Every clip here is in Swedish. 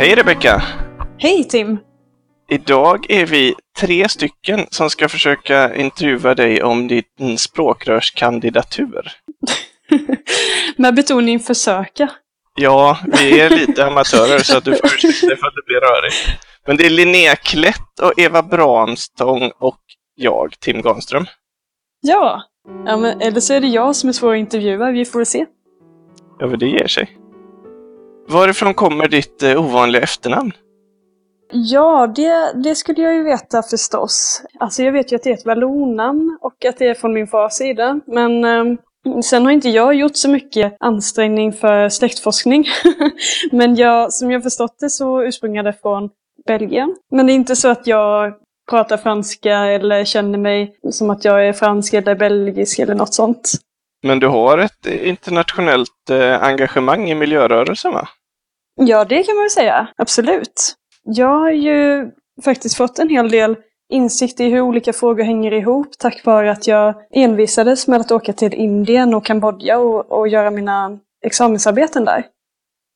Hej Rebecka! Hej Tim! Idag är vi tre stycken som ska försöka intervjua dig om din språkrörskandidatur. Med betoning försöka. Ja, vi är lite amatörer så att du får ursäkta för att det blir rörigt. Men det är Linnea Klätt och Eva Branstång och jag, Tim Granström. Ja, ja men, eller så är det jag som är svår att intervjua. Vi får se. Ja, men det ger sig. Varifrån kommer ditt eh, ovanliga efternamn? Ja, det, det skulle jag ju veta förstås. Alltså jag vet ju att det är ett vallonnamn och att det är från min fars sida. Men eh, sen har inte jag gjort så mycket ansträngning för släktforskning. men jag, som jag förstått det så ursprungar det från Belgien. Men det är inte så att jag pratar franska eller känner mig som att jag är fransk eller belgisk eller något sånt. Men du har ett internationellt eh, engagemang i miljörörelsen va? Ja, det kan man väl säga. Absolut. Jag har ju faktiskt fått en hel del insikt i hur olika frågor hänger ihop tack vare att jag envisades med att åka till Indien och Kambodja och, och göra mina examensarbeten där.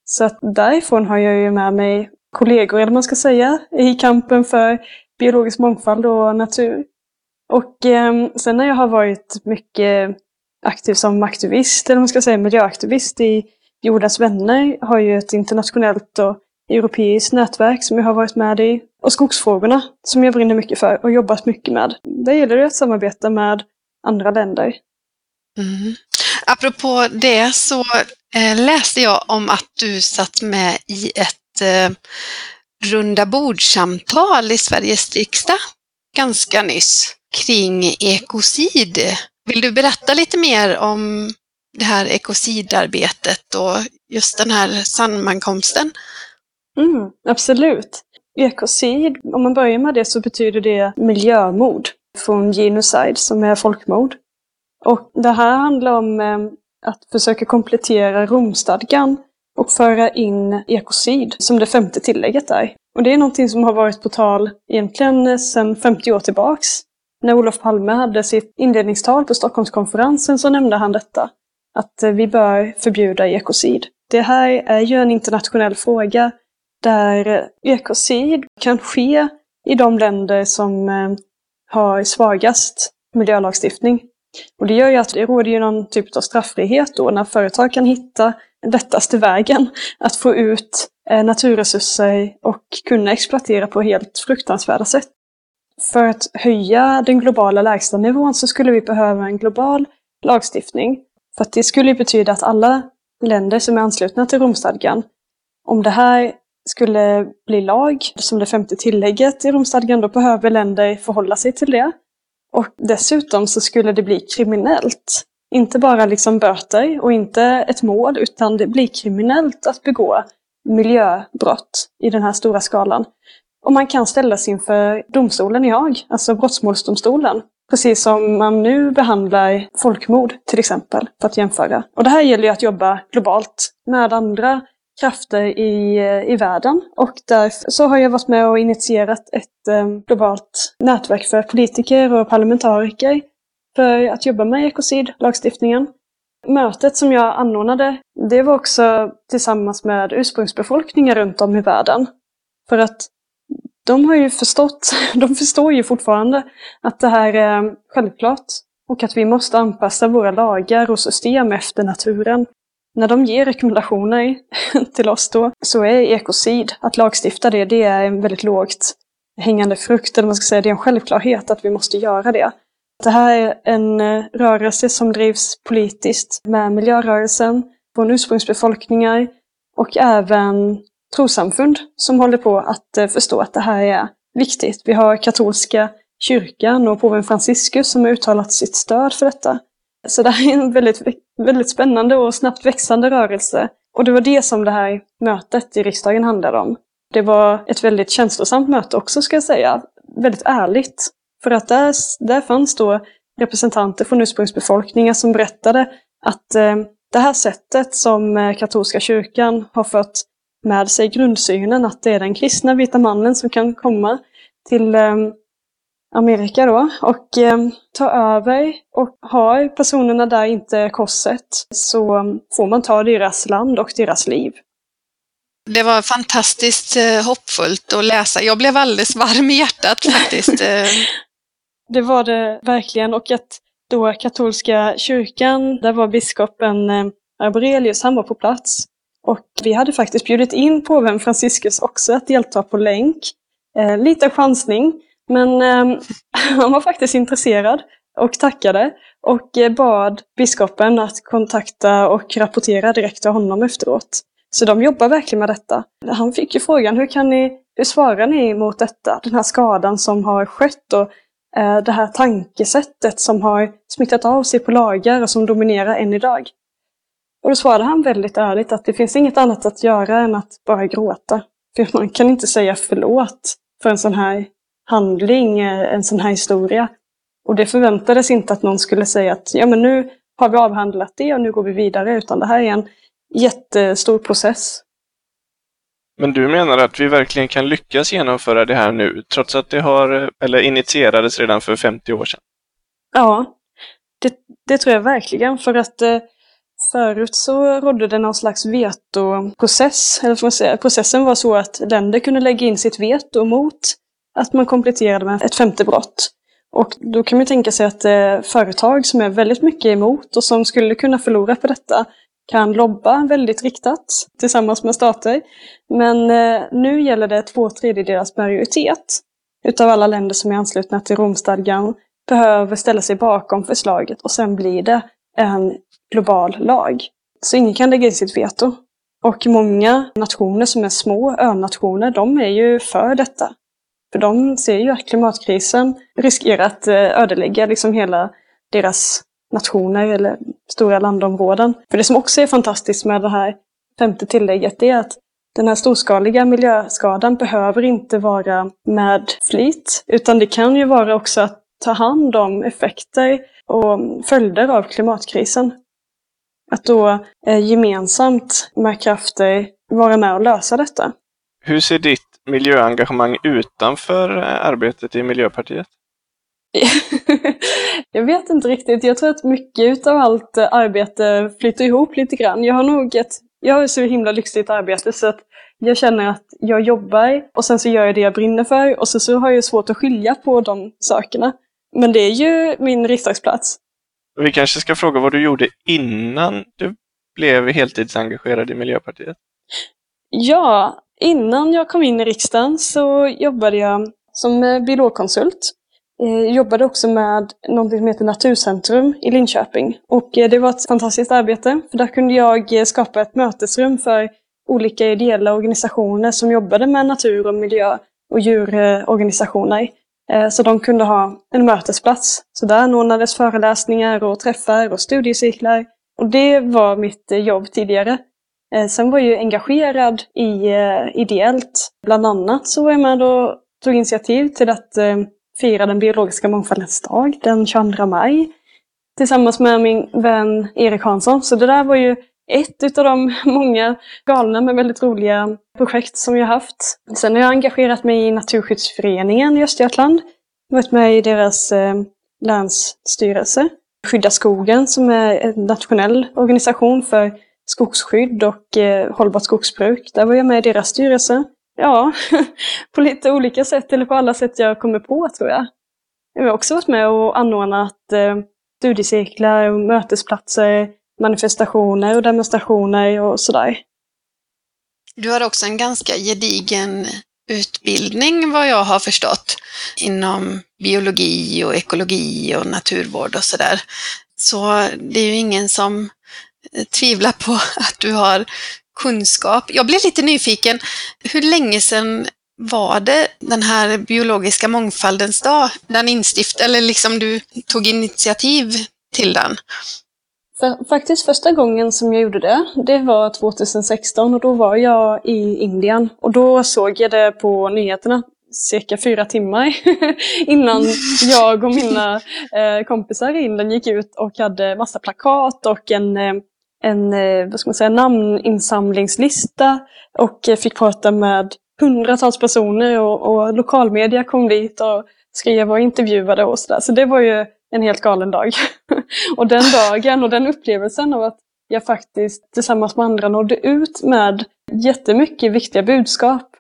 Så att därifrån har jag ju med mig kollegor, eller man ska säga, i kampen för biologisk mångfald och natur. Och eh, sen när jag har varit mycket aktiv som aktivist, eller man ska säga miljöaktivist i Jordens vänner, har ju ett internationellt och europeiskt nätverk som jag har varit med i. Och skogsfrågorna som jag brinner mycket för och jobbat mycket med. Där gäller det att samarbeta med andra länder. Mm. Apropå det så eh, läste jag om att du satt med i ett eh, runda bordsamtal i Sveriges riksdag ganska nyss kring ekocid. Vill du berätta lite mer om det här ekocidarbetet och just den här sammankomsten? Mm, absolut. Ekocid, om man börjar med det så betyder det miljömord från genocide som är folkmord. Och det här handlar om eh, att försöka komplettera Romstadgan och föra in ekocid som det femte tillägget där. Och det är någonting som har varit på tal egentligen sedan 50 år tillbaks. När Olof Palme hade sitt inledningstal på Stockholmskonferensen så nämnde han detta. Att eh, vi bör förbjuda ekocid. Det här är ju en internationell fråga där eh, ekocid kan ske i de länder som eh, har svagast miljölagstiftning. Och det gör ju att det råder ju någon typ av straffrihet då när företag kan hitta lättaste vägen att få ut naturresurser och kunna exploatera på helt fruktansvärda sätt. För att höja den globala lägstanivån så skulle vi behöva en global lagstiftning. För att det skulle betyda att alla länder som är anslutna till Romstadgan, om det här skulle bli lag, som det femte tillägget i Romstadgan, då behöver länder förhålla sig till det. Och dessutom så skulle det bli kriminellt. Inte bara liksom böter och inte ett mål, utan det blir kriminellt att begå miljöbrott i den här stora skalan. Och man kan ställas inför domstolen i Haag, alltså brottmålsdomstolen. Precis som man nu behandlar folkmord till exempel, för att jämföra. Och det här gäller ju att jobba globalt med andra krafter i, eh, i världen. Och därför så har jag varit med och initierat ett eh, globalt nätverk för politiker och parlamentariker för att jobba med ekocidlagstiftningen. Mötet som jag anordnade, det var också tillsammans med ursprungsbefolkningar runt om i världen. För att de har ju förstått, de förstår ju fortfarande att det här är självklart och att vi måste anpassa våra lagar och system efter naturen. När de ger rekommendationer till oss då, så är ekocid, att lagstifta det, det är en väldigt lågt hängande frukt, eller man ska säga, det är en självklarhet att vi måste göra det. Det här är en eh, rörelse som drivs politiskt med miljörörelsen, från ursprungsbefolkningar och även trossamfund som håller på att eh, förstå att det här är viktigt. Vi har katolska kyrkan och påven Franciscus som har uttalat sitt stöd för detta. Så det här är en väldigt, väldigt spännande och snabbt växande rörelse. Och det var det som det här mötet i riksdagen handlade om. Det var ett väldigt känslosamt möte också, ska jag säga. Väldigt ärligt. För att där, där fanns då representanter från ursprungsbefolkningar som berättade att eh, det här sättet som eh, katolska kyrkan har fått med sig grundsynen att det är den kristna vita mannen som kan komma till eh, Amerika då och eh, ta över. Och har personerna där inte korset så får man ta deras land och deras liv. Det var fantastiskt eh, hoppfullt att läsa. Jag blev alldeles varm i hjärtat faktiskt. Eh. det var det verkligen och att då katolska kyrkan, där var biskopen eh, Arborelius, han var på plats. Och vi hade faktiskt bjudit in påven Franciscus också att delta på länk. Eh, lite chansning, men eh, han var faktiskt intresserad och tackade och eh, bad biskopen att kontakta och rapportera direkt till honom efteråt. Så de jobbar verkligen med detta. Han fick ju frågan, hur, kan ni, hur svarar ni mot detta? Den här skadan som har skett och eh, det här tankesättet som har smittat av sig på lagar och som dominerar än idag. Och då svarade han väldigt ärligt att det finns inget annat att göra än att bara gråta. För man kan inte säga förlåt för en sån här handling, eh, en sån här historia. Och det förväntades inte att någon skulle säga att ja men nu har vi avhandlat det och nu går vi vidare, utan det här är en jättestor process. Men du menar att vi verkligen kan lyckas genomföra det här nu, trots att det har, eller initierades redan för 50 år sedan? Ja, det, det tror jag verkligen, för att eh, förut så rådde det någon slags vetoprocess, eller får man säga, processen var så att länder kunde lägga in sitt veto mot att man kompletterade med ett femte brott. Och då kan man tänka sig att eh, företag som är väldigt mycket emot och som skulle kunna förlora på detta kan lobba väldigt riktat tillsammans med stater. Men eh, nu gäller det två tredjedelars majoritet utav alla länder som är anslutna till Romstadgan behöver ställa sig bakom förslaget och sen blir det en global lag. Så ingen kan lägga in sitt veto. Och många nationer som är små önationer, de är ju för detta. För de ser ju att klimatkrisen riskerar att eh, ödelägga liksom hela deras nationer eller stora landområden. För det som också är fantastiskt med det här femte tillägget är att den här storskaliga miljöskadan behöver inte vara med flit, utan det kan ju vara också att ta hand om effekter och följder av klimatkrisen. Att då eh, gemensamt med krafter vara med och lösa detta. Hur ser ditt miljöengagemang utanför eh, arbetet i Miljöpartiet? jag vet inte riktigt. Jag tror att mycket av allt arbete flyter ihop lite grann. Jag har nog ett, jag har så himla lyxigt arbete så att jag känner att jag jobbar och sen så gör jag det jag brinner för och så, så har jag svårt att skilja på de sakerna. Men det är ju min riksdagsplats. Vi kanske ska fråga vad du gjorde innan du blev heltidsengagerad i Miljöpartiet? Ja, innan jag kom in i riksdagen så jobbade jag som eh, biologkonsult. Jag eh, jobbade också med någonting som heter Naturcentrum i Linköping. Och eh, det var ett fantastiskt arbete, för där kunde jag skapa ett mötesrum för olika ideella organisationer som jobbade med natur och miljö och djurorganisationer. Eh, så de kunde ha en mötesplats. Så där anordnades föreläsningar och träffar och studiecirklar. Och det var mitt eh, jobb tidigare. Eh, sen var jag ju engagerad i ideellt. Bland annat så var jag med och tog initiativ till att fira den biologiska mångfaldens dag den 22 maj tillsammans med min vän Erik Hansson. Så det där var ju ett av de många galna men väldigt roliga projekt som jag haft. Sen har jag engagerat mig i Naturskyddsföreningen i Östergötland. Varit med i deras eh, länsstyrelse. Skydda skogen som är en nationell organisation för skogsskydd och eh, hållbart skogsbruk. Där var jag med i deras styrelse. Ja, på lite olika sätt, eller på alla sätt jag kommer på tror jag. Jag har också varit med och anordnat eh, studiecirklar, mötesplatser, manifestationer och demonstrationer och sådär. Du har också en ganska gedigen utbildning vad jag har förstått inom biologi och ekologi och naturvård och sådär. Så det är ju ingen som tvivlar på att du har kunskap. Jag blev lite nyfiken. Hur länge sedan var det den här biologiska mångfaldens dag? Den instift, eller liksom du tog initiativ till den? För, faktiskt första gången som jag gjorde det, det var 2016 och då var jag i Indien. Och då såg jag det på nyheterna cirka fyra timmar innan jag och mina eh, kompisar i Indien gick ut och hade massa plakat och en eh, en eh, vad ska man säga, namninsamlingslista och fick prata med hundratals personer och, och lokalmedia kom dit och skrev och intervjuade och sådär. Så det var ju en helt galen dag. och den dagen och den upplevelsen av att jag faktiskt tillsammans med andra nådde ut med jättemycket viktiga budskap.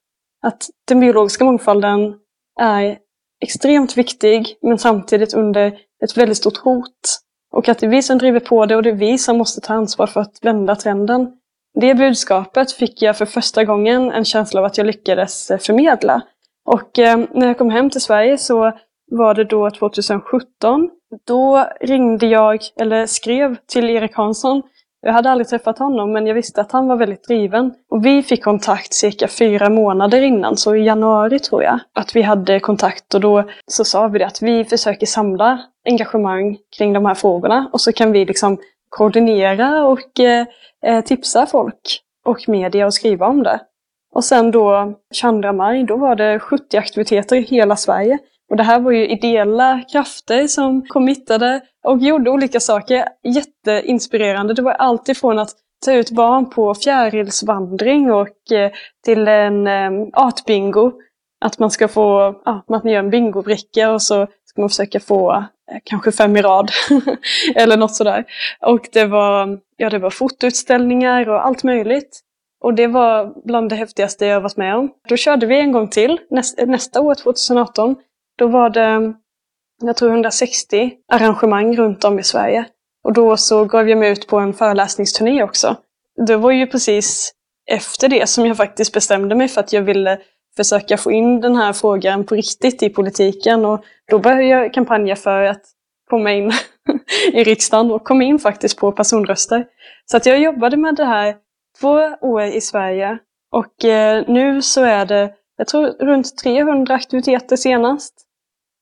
Att den biologiska mångfalden är extremt viktig, men samtidigt under ett väldigt stort hot. Och att det är vi som driver på det och det är vi som måste ta ansvar för att vända trenden. Det budskapet fick jag för första gången en känsla av att jag lyckades eh, förmedla. Och eh, när jag kom hem till Sverige så var det då 2017. Då ringde jag, eller skrev till Erik Hansson. Jag hade aldrig träffat honom, men jag visste att han var väldigt driven. Och vi fick kontakt cirka fyra månader innan, så i januari tror jag, att vi hade kontakt. Och då så sa vi det att vi försöker samla engagemang kring de här frågorna och så kan vi liksom koordinera och eh, eh tipsa folk och media och skriva om det. Och sen då 22 maj, då var det 70 aktiviteter i hela Sverige. Och det här var ju ideella krafter som committade och gjorde olika saker. Jätteinspirerande. Det var allt ifrån att ta ut barn på fjärilsvandring och eh, till en eh, artbingo. Att man ska få, ja, man gör en bingobricka och så ska man försöka få eh, kanske fem i rad. Eller något sådär. Och det var, ja, det var fotoutställningar och allt möjligt. Och det var bland det häftigaste jag varit med om. Då körde vi en gång till, nästa år, 2018. Då var det, jag tror 160 arrangemang runt om i Sverige. Och då så gav jag mig ut på en föreläsningsturné också. Det var ju precis efter det som jag faktiskt bestämde mig för att jag ville försöka få in den här frågan på riktigt i politiken. Och då började jag kampanja för att komma in i riksdagen och kom in faktiskt på personröster. Så att jag jobbade med det här två år i Sverige och eh, nu så är det, jag tror runt 300 aktiviteter senast.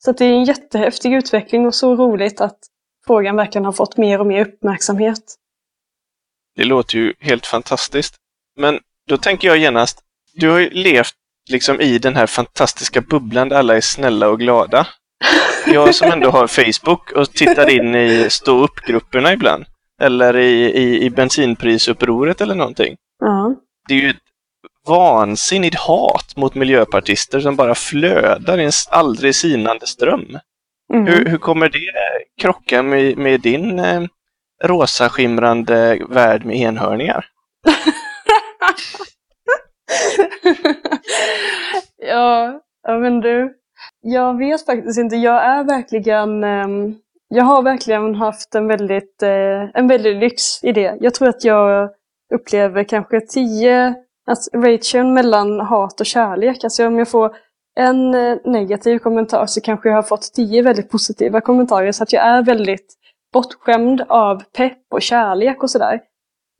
Så det är en jättehäftig utveckling och så roligt att frågan verkligen har fått mer och mer uppmärksamhet. Det låter ju helt fantastiskt. Men då tänker jag genast, du har ju levt liksom i den här fantastiska bubblan där alla är snälla och glada. Jag som ändå har Facebook och tittar in i stå upp-grupperna ibland. Eller i, i, i bensinprisupproret eller någonting. Ja. Det är ju ett vansinnigt hat mot miljöpartister som bara flödar i en aldrig sinande ström. Mm. Hur, hur, kommer det krocka med, med din eh, rosa skimrande värld med enhörningar? ja, ja, men du. Jag vet faktiskt inte. Jag är verkligen um, jag har verkligen haft en väldigt, eh, en väldigt lyx i det. Jag tror att jag upplever kanske tio, alltså ration mellan hat och kärlek. Alltså om jag får en eh, negativ kommentar så kanske jag har fått tio väldigt positiva kommentarer. Så att jag är väldigt bortskämd av pepp och kärlek och sådär.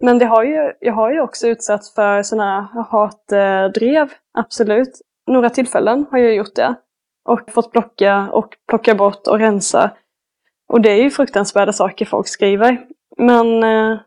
Men det har ju, jag har ju också utsatts för sådana hatdrev, absolut. Några tillfällen har jag gjort det. Och fått plocka och plocka bort och rensa och det är ju fruktansvärda saker folk skriver. Men eh,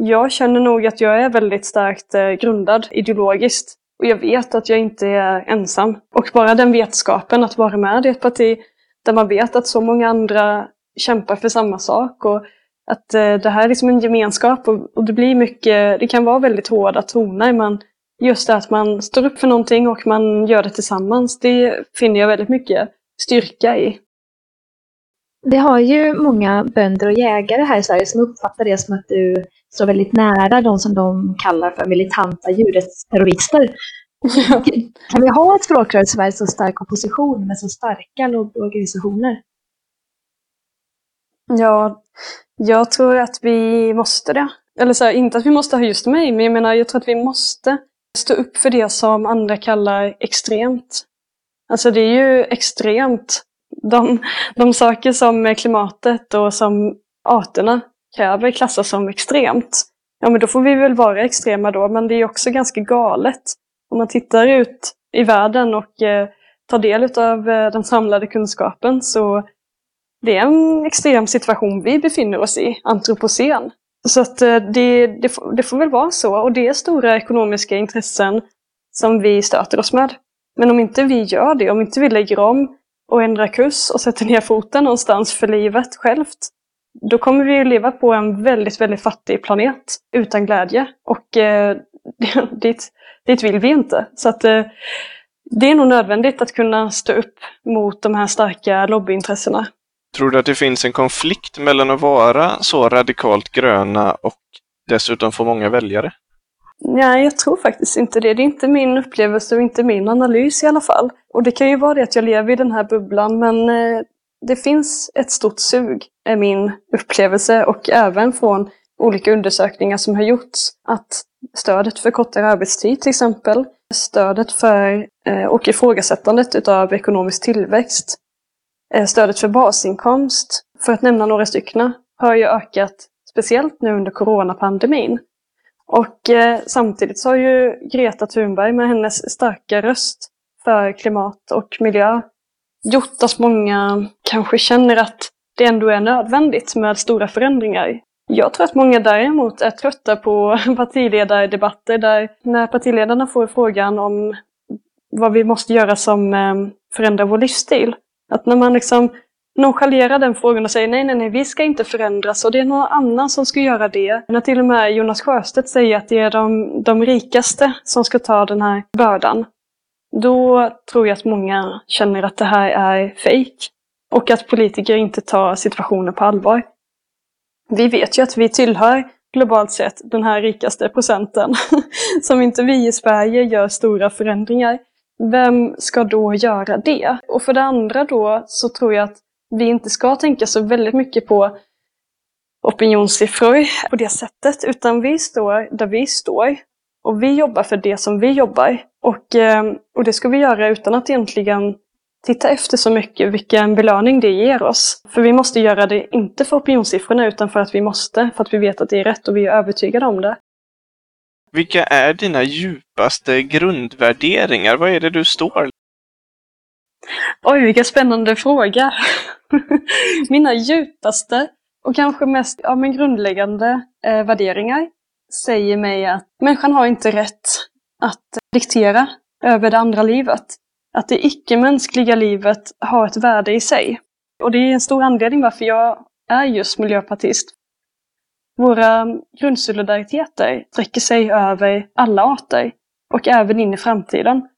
jag känner nog att jag är väldigt starkt eh, grundad ideologiskt. Och jag vet att jag inte är ensam. Och bara den vetskapen att vara med i ett parti där man vet att så många andra kämpar för samma sak. Och att eh, det här är liksom en gemenskap och, och, det blir mycket, det kan vara väldigt hårda toner men just det att man står upp för någonting och man gör det tillsammans, det finner jag väldigt mycket styrka i. Vi har ju många bönder och jägare här i Sverige som uppfattar det som att du står väldigt nära de som de kallar för militanta djurrättsterrorister. Kan vi ha ett språkrör i Sverige så stark opposition med så starka lobbyorganisationer? Ja, jag tror att vi måste det. Eller så här, inte att vi måste ha just mig, men jag menar, jag tror att vi måste stå upp för det som andra kallar extremt. Alltså det är ju extremt de, de saker som klimatet och som arterna kräver klassas som extremt. Ja, men då får vi väl vara extrema då, men det är också ganska galet. Om man tittar ut i världen och eh, tar del av eh, den samlade kunskapen så det är en extrem situation vi befinner oss i, antropocen. Så att eh, det, det, det får väl vara så, och det är stora ekonomiska intressen som vi stöter oss med. Men om inte vi gör det, om inte vi lägger om och ändrar kurs och sätter ner foten någonstans för livet självt, då kommer vi ju leva på en väldigt, väldigt fattig planet utan glädje. Och eh, dit, dit vill vi inte. Så att eh, det är nog nödvändigt att kunna stå upp mot de här starka lobbyintressena. Tror du att det finns en konflikt mellan att vara så radikalt gröna och dessutom få många väljare? Nej, jag tror faktiskt inte det. Det är inte min upplevelse och inte min analys i alla fall. Och det kan ju vara det att jag lever i den här bubblan, men eh, det finns ett stort sug, är min upplevelse, och även från olika undersökningar som har gjorts, att stödet för kortare arbetstid till exempel, stödet för eh, och ifrågasättandet utav ekonomisk tillväxt, eh, stödet för basinkomst, för att nämna några stycken, har ju ökat speciellt nu under coronapandemin. Och eh, samtidigt så har ju Greta Thunberg med hennes starka röst för klimat och miljö gjort att många kanske känner att det ändå är nödvändigt med stora förändringar. Jag tror att många däremot är trötta på partiledardebatter där när partiledarna får frågan om vad vi måste göra som eh, förändrar vår livsstil. Att när man liksom nonchalerar den frågan och säger nej, nej, nej, vi ska inte förändras och det är någon annan som ska göra det. När till och med Jonas Sjöstedt säger att det är de, de rikaste som ska ta den här bördan. Då tror jag att många känner att det här är fejk. Och att politiker inte tar situationen på allvar. Vi vet ju att vi tillhör globalt sett den här rikaste procenten. Som inte vi i Sverige gör stora förändringar. Vem ska då göra det? Och för det andra då så tror jag att vi inte ska tänka så väldigt mycket på opinionssiffror på det sättet, utan vi står där vi står. Och vi jobbar för det som vi jobbar. Och, eh, och det ska vi göra utan att egentligen titta efter så mycket vilken belöning det ger oss. För vi måste göra det inte för opinionssiffrorna utan för att vi måste, för att vi vet att det är rätt och vi är övertygade om det. Vilka är dina djupaste grundvärderingar? Vad är det du står? Oj, vilken spännande fråga! Mina djupaste och kanske mest ja, men grundläggande eh, värderingar säger mig att människan har inte rätt att diktera över det andra livet. Att det icke-mänskliga livet har ett värde i sig. Och det är en stor anledning varför jag är just miljöpartist. Våra grundsolidariteter sträcker sig över alla arter och även in i framtiden.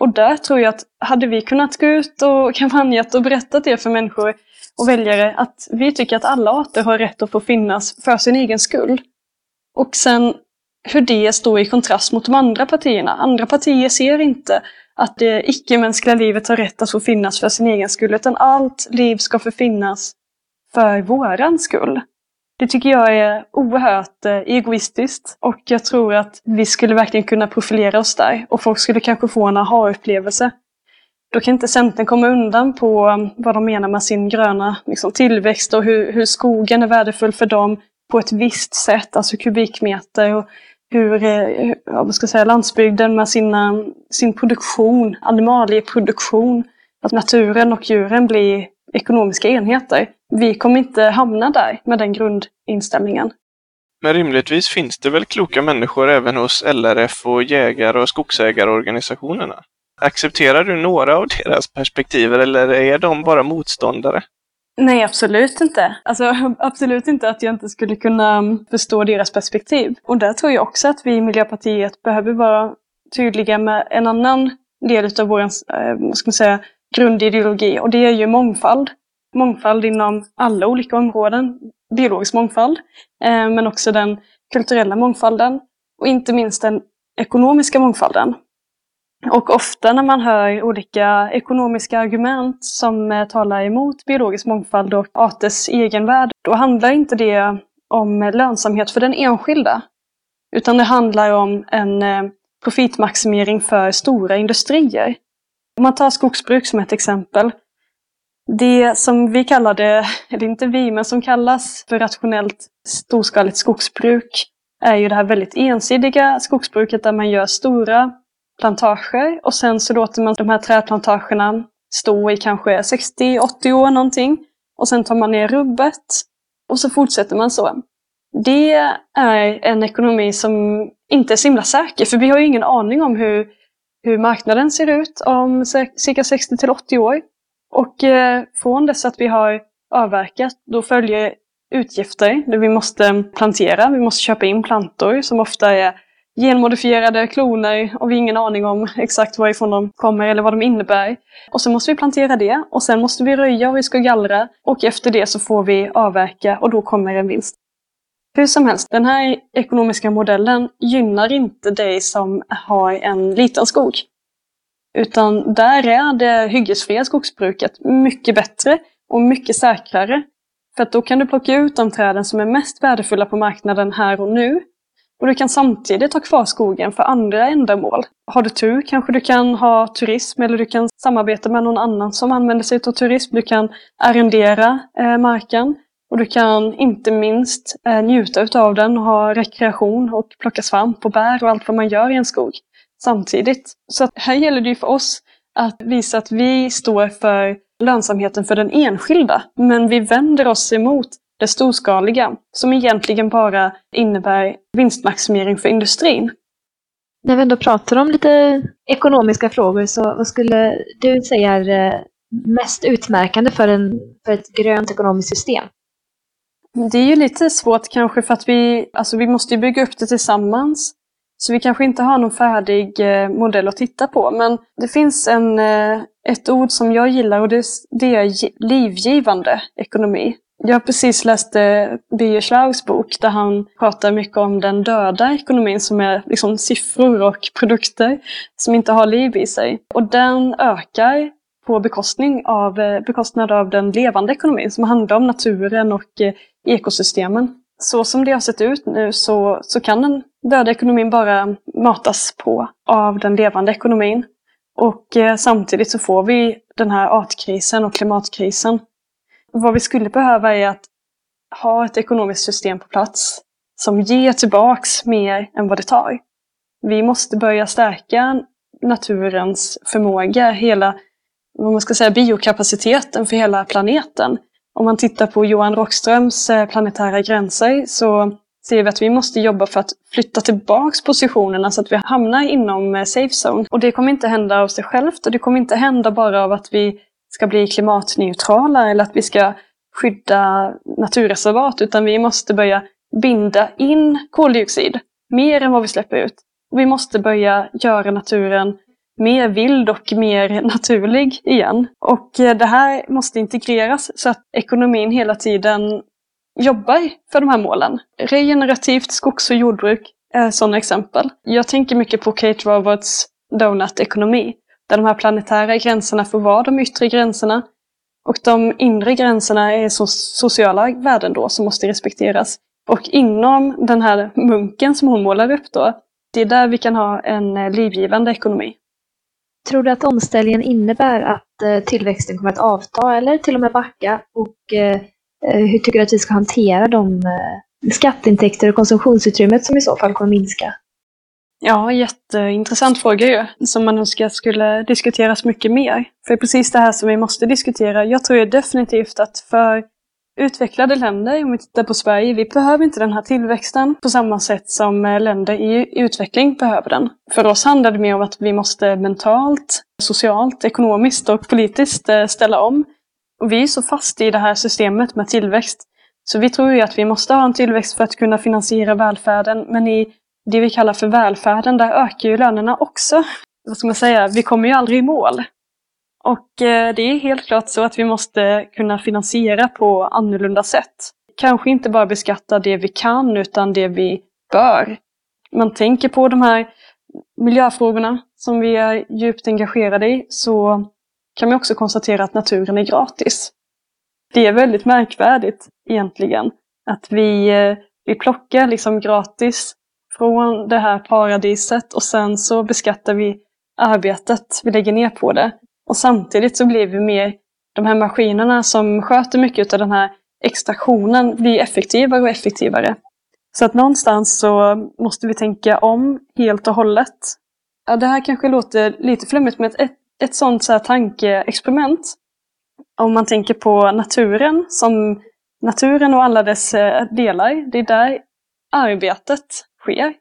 Och där tror jag att hade vi kunnat gå ut och kampanjat och berättat det för människor och väljare att vi tycker att alla arter har rätt att få finnas för sin egen skull. Och sen hur det står i kontrast mot de andra partierna. Andra partier ser inte att det icke-mänskliga livet har rätt att få finnas för sin egen skull, utan allt liv ska få finnas för våran skull. Det tycker jag är oerhört eh, egoistiskt och jag tror att vi skulle verkligen kunna profilera oss där och folk skulle kanske få en aha-upplevelse. Då kan inte Centern komma undan på mm, vad de menar med sin gröna liksom, tillväxt och hur, hur skogen är värdefull för dem på ett visst sätt, alltså kubikmeter och hur eh, hur vad ska jag säga, landsbygden med sina, sin produktion, animalieproduktion, att naturen och djuren blir ekonomiska enheter. Vi kommer inte hamna där med den grundinställningen. Men rimligtvis finns det väl kloka människor även hos LRF och jägare och skogsägarorganisationerna? Accepterar du några av deras perspektiv eller är de bara motståndare? Nej, absolut inte. Alltså, absolut inte att jag inte skulle kunna mm, förstå deras perspektiv. Och där tror jag också att vi i Miljöpartiet behöver vara tydliga med en annan del av vår eh, vad ska man säga, grundideologi och det är ju mångfald. Mångfald inom alla olika områden. Biologisk mångfald, eh, men också den kulturella mångfalden och inte minst den ekonomiska mångfalden. Och ofta när man hör olika ekonomiska argument som eh, talar emot biologisk mångfald och arters egenvärde, då handlar inte det om eh, lönsamhet för den enskilda. Utan det handlar om en eh, profitmaximering för stora industrier. Om man tar skogsbruk som ett exempel. Det som vi kallar det, eller inte vi, men som kallas för rationellt storskaligt skogsbruk är ju det här väldigt ensidiga skogsbruket där man gör stora plantager och sen så låter man de här trädplantagerna stå i kanske 60-80 år någonting. Och sen tar man ner rubbet och så fortsätter man så. Det är en ekonomi som inte är så himla säker, för vi har ju ingen aning om hur, hur marknaden ser ut om cirka 60 till 80 år. Och eh, från dess att vi har avverkat, då följer utgifter där vi måste plantera, vi måste köpa in plantor som ofta är genmodifierade kloner och vi har ingen aning om exakt varifrån de kommer eller vad de innebär. Och sen måste vi plantera det och sen måste vi röja och vi ska gallra och efter det så får vi avverka och då kommer en vinst. Hur som helst, den här ekonomiska modellen gynnar inte dig som har en liten skog. Utan där är det hyggesfria skogsbruket mycket bättre och mycket säkrare. För att då kan du plocka ut de träden som är mest värdefulla på marknaden här och nu. Och du kan samtidigt ha kvar skogen för andra ändamål. Har du tur kanske du kan ha turism eller du kan samarbeta med någon annan som använder sig av turism. Du kan arrendera eh, marken. Och du kan inte minst eh, njuta av den och ha rekreation och plocka svamp och bär och allt vad man gör i en skog samtidigt. Så här gäller det ju för oss att visa att vi står för lönsamheten för den enskilda, men vi vänder oss emot det storskaliga, som egentligen bara innebär vinstmaximering för industrin. När vi ändå pratar om lite ekonomiska frågor, så vad skulle du säga är eh, mest utmärkande för, en, för ett grönt ekonomiskt system? Det är ju lite svårt kanske för att vi, alltså vi måste bygga upp det tillsammans. Så vi kanske inte har någon färdig eh, modell att titta på. Men det finns en, eh, ett ord som jag gillar och det, det är livgivande ekonomi. Jag har precis läst eh, Birger Schlaugs bok där han pratar mycket om den döda ekonomin som är liksom siffror och produkter som inte har liv i sig. Och den ökar på bekostning av, eh, bekostnad av den levande ekonomin som handlar om naturen och eh, ekosystemen. Så som det har sett ut nu så, så kan den döda ekonomin bara matas på av den levande ekonomin. Och eh, samtidigt så får vi den här artkrisen och klimatkrisen. Vad vi skulle behöva är att ha ett ekonomiskt system på plats som ger tillbaks mer än vad det tar. Vi måste börja stärka naturens förmåga, hela vad man ska säga, biokapaciteten för hela planeten. Om man tittar på Johan Rockströms eh, planetära gränser så ser vi att vi måste jobba för att flytta tillbaks positionerna så att vi hamnar inom eh, safe zone. Och det kommer inte hända av sig självt och det kommer inte hända bara av att vi ska bli klimatneutrala eller att vi ska skydda naturreservat, utan vi måste börja binda in koldioxid mer än vad vi släpper ut. Vi måste börja göra naturen mer vild och mer naturlig igen. Och eh, det här måste integreras så att ekonomin hela tiden jobbar för de här målen. Regenerativt skogs och jordbruk är sådana exempel. Jag tänker mycket på Kate Roberts Donut-ekonomi, där de här planetära gränserna får vara de yttre gränserna och de inre gränserna är så sociala värden då som måste respekteras. Och inom den här munken som hon målar upp då, det är där vi kan ha en eh, livgivande ekonomi. Tror du att omställningen innebär att eh, tillväxten kommer att avta eller till och med backa? Och eh, eh hur tycker du att vi ska hantera de skatteintäkter och konsumtionsutrymmet som i så fall kommer minska? Ja, jätteintressant fråga ju, som man önskar skulle diskuteras mycket mer. För precis det här som vi måste diskutera, jag tror ju definitivt att för utvecklade länder, om vi tittar på Sverige, vi behöver inte den här tillväxten på samma sätt som eh, länder i utveckling behöver den. För oss handlar det mer om att vi måste mentalt, socialt, ekonomiskt och politiskt eh, ställa om. Och vi är så fast i det här systemet med tillväxt. Så vi tror ju att vi måste ha en tillväxt för att kunna finansiera välfärden, men i det vi kallar för välfärden, där ökar ju lönerna också. Vad ska man säga, vi kommer ju aldrig i mål. Och eh, det är helt klart så att vi måste kunna finansiera på annorlunda sätt. Kanske inte bara beskatta det vi kan utan det vi bör. Man tänker på de här miljöfrågorna som vi är djupt engagerade i så kan man också konstatera att naturen är gratis. Det är väldigt märkvärdigt egentligen att vi, eh, vi plockar liksom gratis från det här paradiset och sen så beskattar vi arbetet vi lägger ner på det. Och samtidigt så blir vi mer, de här maskinerna som sköter mycket av den här extraktionen blir effektivare och effektivare. Så att någonstans så måste vi tänka om helt och hållet. Ja, det här kanske låter lite flummigt, men ett, ett sånt så här tankeexperiment. Om man tänker på naturen, som naturen och alla dess eh, delar, det är där arbetet sker.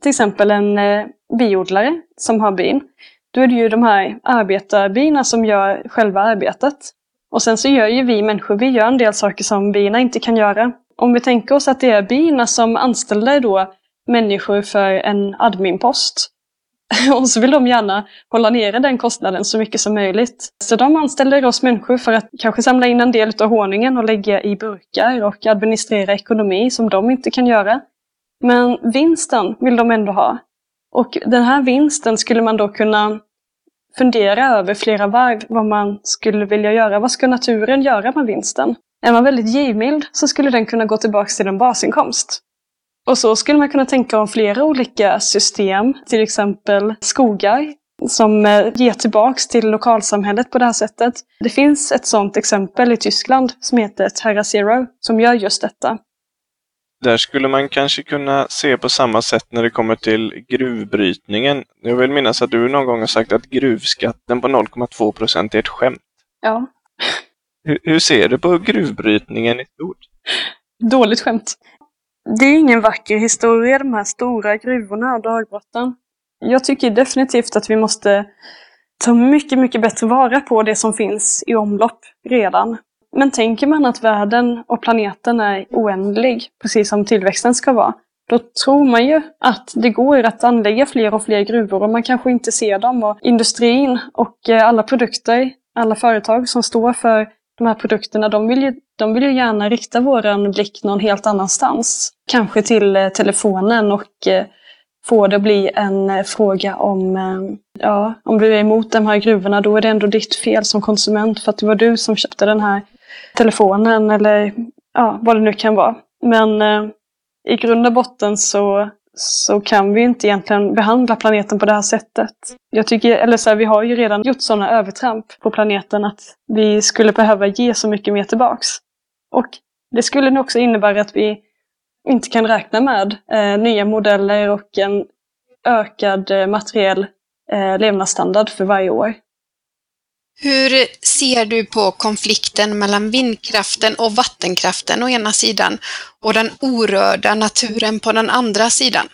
Till exempel en eh, biodlare som har bin. Då är det ju de här arbetarbina som gör själva arbetet. Och sen så gör ju vi människor, vi gör en del saker som bina inte kan göra. Om vi tänker oss att det är bina som anställer då människor för en adminpost. Och så vill de gärna hålla nere den kostnaden så mycket som möjligt. Så de anställer oss människor för att kanske samla in en del av honungen och lägga i burkar och administrera ekonomi som de inte kan göra. Men vinsten vill de ändå ha. Och den här vinsten skulle man då kunna fundera över flera varv vad man skulle vilja göra. Vad ska naturen göra med vinsten? Är man väldigt givmild så skulle den kunna gå tillbaka till en basinkomst. Och så skulle man kunna tänka om flera olika system, till exempel skogar som eh, ger tillbaks till lokalsamhället på det här sättet. Det finns ett sådant exempel i Tyskland som heter Terra Zero som gör just detta. Där skulle man kanske kunna se på samma sätt när det kommer till gruvbrytningen. Jag vill minnas att du någon gång har sagt att gruvskatten på 0,2 procent är ett skämt. Ja. Hur, hur ser du på gruvbrytningen i stort? Dåligt skämt. Det är ingen vacker historia, de här stora gruvorna och dagbrotten. Jag tycker definitivt att vi måste ta mycket, mycket bättre vara på det som finns i omlopp redan. Men tänker man att världen och planeten är oändlig, precis som tillväxten ska vara, då tror man ju att det går att anlägga fler och fler gruvor och man kanske inte ser dem. Och industrin och eh, alla produkter, alla företag som står för de här produkterna, de vill ju, de vill ju gärna rikta våran blick någon helt annanstans. Kanske till eh, telefonen och eh, få det bli en fråga om, ja, om du är emot de här gruvorna, då är det ändå ditt fel som konsument för att det var du som köpte den här telefonen eller ja, vad det nu kan vara. Men eh, i grund och botten så, så kan vi inte egentligen behandla planeten på det här sättet. Jag tycker, eller så här, vi har ju redan gjort sådana övertramp på planeten att vi skulle behöva ge så mycket mer tillbaks. Och det skulle nog också innebära att vi inte kan räkna med eh, nya modeller och en ökad eh, materiell eh, levnadsstandard för varje år. Hur ser du på konflikten mellan vindkraften och vattenkraften å ena sidan och den orörda naturen på den andra sidan?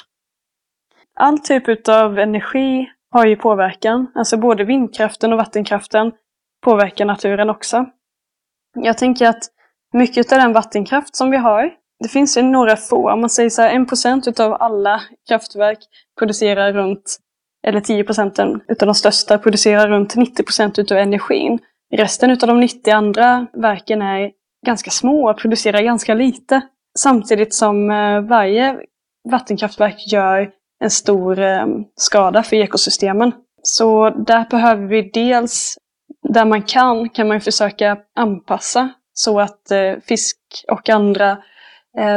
All typ av energi har ju påverkan. Alltså både vindkraften och vattenkraften påverkar naturen också. Jag tänker att mycket av den vattenkraft som vi har, det finns ju några få, om man säger så här, en procent utav alla kraftverk producerar runt eller 10 procenten utav de största producerar runt 90 procent utav energin. Resten utav de 90 andra verken är ganska små och producerar ganska lite. Samtidigt som eh, varje vattenkraftverk gör en stor eh, skada för ekosystemen. Så där behöver vi dels, där man kan, kan man försöka anpassa så att eh, fisk och andra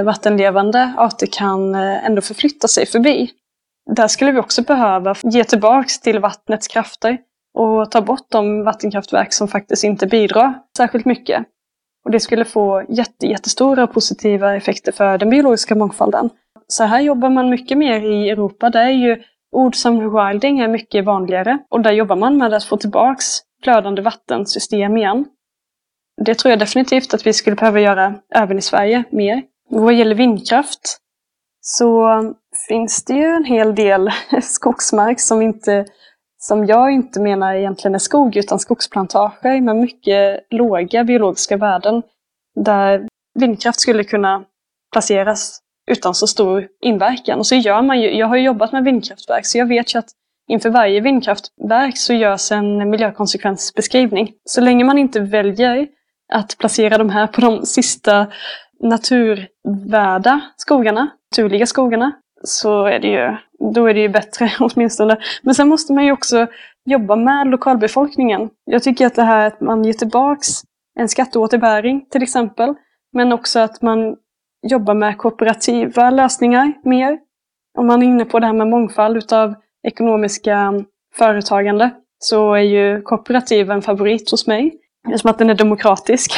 vattenlevande arter kan ändå förflytta sig förbi. Där skulle vi också behöva ge tillbaks till vattnets krafter och ta bort de vattenkraftverk som faktiskt inte bidrar särskilt mycket. Och det skulle få jätte, jättestora positiva effekter för den biologiska mångfalden. Så här jobbar man mycket mer i Europa. Där är ju ord som rewilding är mycket vanligare. Och där jobbar man med att få tillbaks flödande vattensystem igen. Det tror jag definitivt att vi skulle behöva göra även i Sverige mer. vad gäller vindkraft så finns det ju en hel del skogsmark som, inte, som jag inte menar egentligen är skog utan skogsplantager med mycket låga biologiska värden. Där vindkraft skulle kunna placeras utan så stor inverkan. Och så gör man ju, jag har ju jobbat med vindkraftverk så jag vet ju att inför varje vindkraftverk så görs en miljökonsekvensbeskrivning. Så länge man inte väljer att placera de här på de sista naturvärda skogarna, naturliga skogarna, så är det ju, då är det ju bättre åtminstone. Men sen måste man ju också jobba med lokalbefolkningen. Jag tycker att det här att man ger tillbaks en skatteåterbäring till exempel, men också att man jobbar med kooperativa lösningar mer. Om man är inne på det här med mångfald utav ekonomiska mm, företagande så är ju kooperativ en favorit hos mig. Eftersom att den är demokratisk.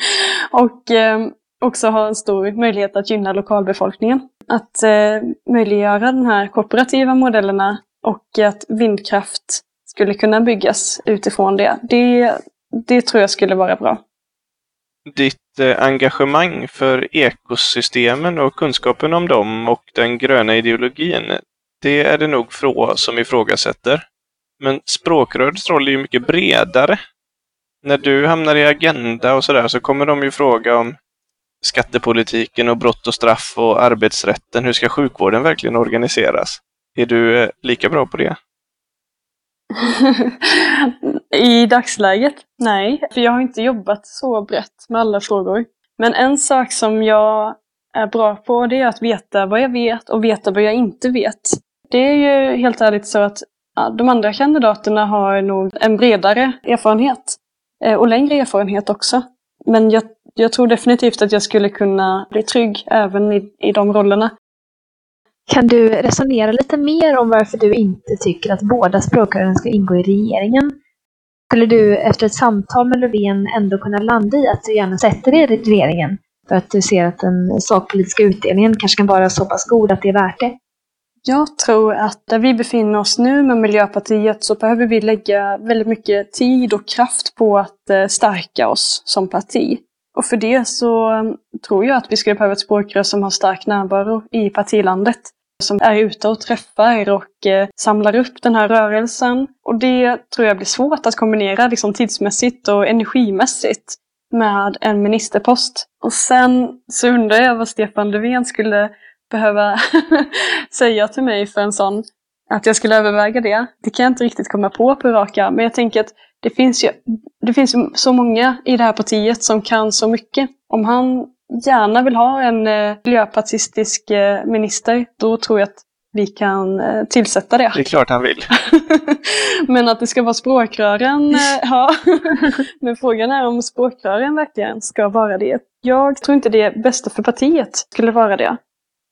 och eh, också har en stor möjlighet att gynna lokalbefolkningen. Att eh, möjliggöra de här kooperativa modellerna och att vindkraft skulle kunna byggas utifrån det, det, det tror jag skulle vara bra. Ditt eh, engagemang för ekosystemen och kunskapen om dem och den gröna ideologin, det är det nog få som ifrågasätter. Men språkrörets roll är ju mycket bredare. När du hamnar i Agenda och sådär så kommer de ju fråga om skattepolitiken och brott och straff och arbetsrätten. Hur ska sjukvården verkligen organiseras? Är du eh, lika bra på det? I dagsläget? Nej, för jag har inte jobbat så brett med alla frågor. Men en sak som jag är bra på det är att veta vad jag vet och veta vad jag inte vet. Det är ju helt ärligt så att ja, de andra kandidaterna har nog en bredare erfarenhet. Eh, och längre erfarenhet också. Men jag, jag tror definitivt att jag skulle kunna bli trygg även i, i de rollerna. Kan du resonera lite mer om varför du inte tycker att båda språkrören ska ingå i regeringen? Skulle du efter ett samtal med Löfven ändå kunna landa i att du gärna sätter dig i regeringen? För att du ser att den sakpolitiska utdelningen kanske kan vara så pass god att det är värt det? Jag tror att där vi befinner oss nu med Miljöpartiet så behöver vi lägga väldigt mycket tid och kraft på att eh, stärka oss som parti. Och för det så um, tror jag att vi skulle behöva ett språkrör som har stark närvaro i partilandet. Som är ute och träffar och eh, samlar upp den här rörelsen. Och det tror jag blir svårt att kombinera liksom, tidsmässigt och energimässigt med en ministerpost. Och sen så undrar jag vad Stefan Löfven skulle behöva säga till mig för en sån, att jag skulle överväga det. Det kan jag inte riktigt komma på på raka, men jag tänker att det finns ju, det finns så många i det här partiet som kan så mycket. Om han gärna vill ha en eh, miljöpartistisk eh, minister, då tror jag att vi kan eh, tillsätta det. Det är klart han vill. Men att det ska vara språkrören, ja. Men frågan är om språkrören verkligen ska vara det. Jag tror inte det bästa för partiet skulle vara det.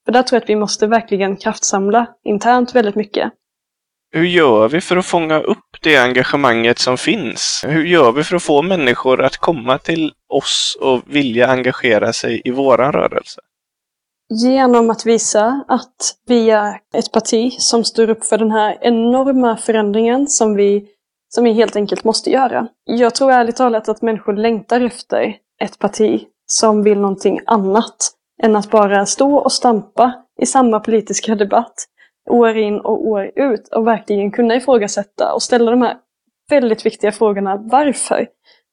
För där tror jag att vi måste verkligen kraftsamla internt väldigt mycket. Hur gör vi för att fånga upp det engagemanget som finns? Hur gör vi för att få människor att komma till oss och vilja engagera sig i våran rörelse? Genom att visa att vi är ett parti som står upp för den här enorma förändringen som vi, som vi helt enkelt måste göra. Jag tror ärligt talat att människor längtar efter ett parti som vill någonting annat än att bara stå och stampa i samma politiska debatt år in och år ut och verkligen kunna ifrågasätta och ställa de här väldigt viktiga frågorna. Varför?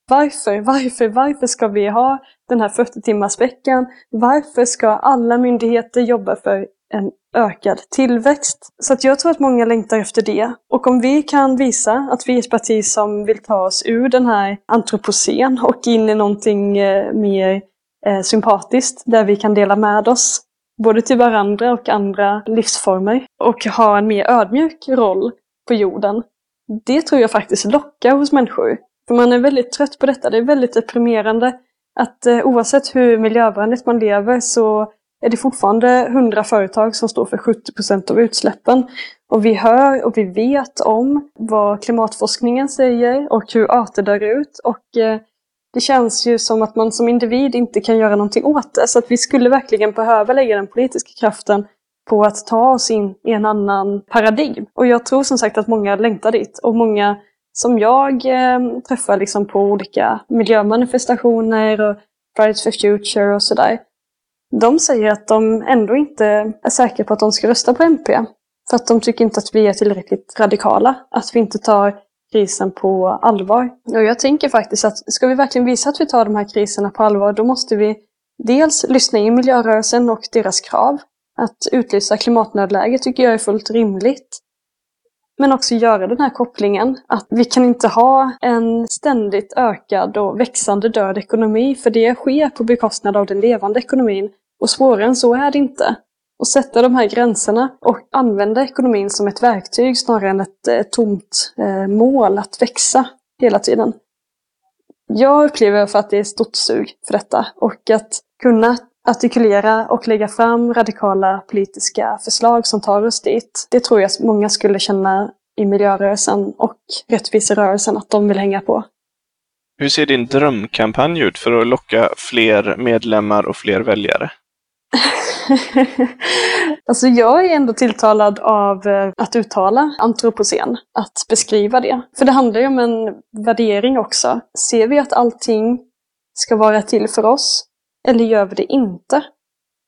Varför, varför, varför ska vi ha den här 40-timmarsveckan? Varför ska alla myndigheter jobba för en ökad tillväxt? Så att jag tror att många längtar efter det. Och om vi kan visa att vi är ett parti som vill ta oss ur den här antropocen och in i någonting eh, mer eh, sympatiskt, där vi kan dela med oss både till varandra och andra livsformer och ha en mer ödmjuk roll på jorden. Det tror jag faktiskt lockar hos människor. För man är väldigt trött på detta. Det är väldigt deprimerande att eh, oavsett hur miljövänligt man lever så är det fortfarande hundra företag som står för 70 procent av utsläppen. Och vi hör och vi vet om vad klimatforskningen säger och hur arter dör ut. Och eh, det känns ju som att man som individ inte kan göra någonting åt det. Så att vi skulle verkligen behöva lägga den politiska kraften på att ta oss in i en annan paradigm. Och jag tror som sagt att många längtar dit. Och många som jag eh, träffar liksom på olika miljömanifestationer och Fridays for Future och sådär. De säger att de ändå inte är säkra på att de ska rösta på MP. För att de tycker inte att vi är tillräckligt radikala. Att vi inte tar krisen på allvar. Och jag tänker faktiskt att ska vi verkligen visa att vi tar de här kriserna på allvar, då måste vi dels lyssna in miljörörelsen och deras krav. Att utlysa klimatnödläge tycker jag är fullt rimligt. Men också göra den här kopplingen att vi kan inte ha en ständigt ökad och växande död ekonomi, för det sker på bekostnad av den levande ekonomin. Och svårare än så är det inte och sätta de här gränserna och använda ekonomin som ett verktyg snarare än ett eh, tomt eh, mål att växa hela tiden. Jag upplever för att det är stort sug för detta och att kunna artikulera och lägga fram radikala politiska förslag som tar oss dit. Det tror jag många skulle känna i miljörörelsen och rättviserörelsen att de vill hänga på. Hur ser din drömkampanj ut för att locka fler medlemmar och fler väljare? alltså jag är ändå tilltalad av eh, att uttala antropocen, att beskriva det. För det handlar ju om en värdering också. Ser vi att allting ska vara till för oss, eller gör vi det inte?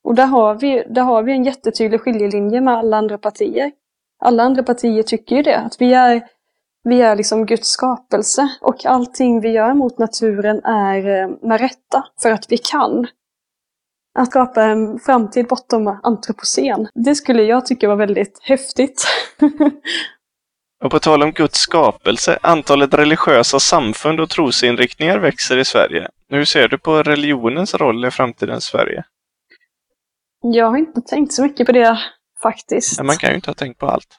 Och där har vi, där har vi en jättetydlig skiljelinje med alla andra partier. Alla andra partier tycker ju det, att vi är, vi är liksom Guds skapelse och allting vi gör mot naturen är eh, med rätta, för att vi kan att skapa en framtid bortom antropocen. Det skulle jag tycka var väldigt häftigt. Och på tal om Guds skapelse, antalet religiösa samfund och trosinriktningar växer i Sverige. Hur ser du på religionens roll i framtidens Sverige? Jag har inte tänkt så mycket på det faktiskt. Ja, man kan ju inte ha tänkt på allt.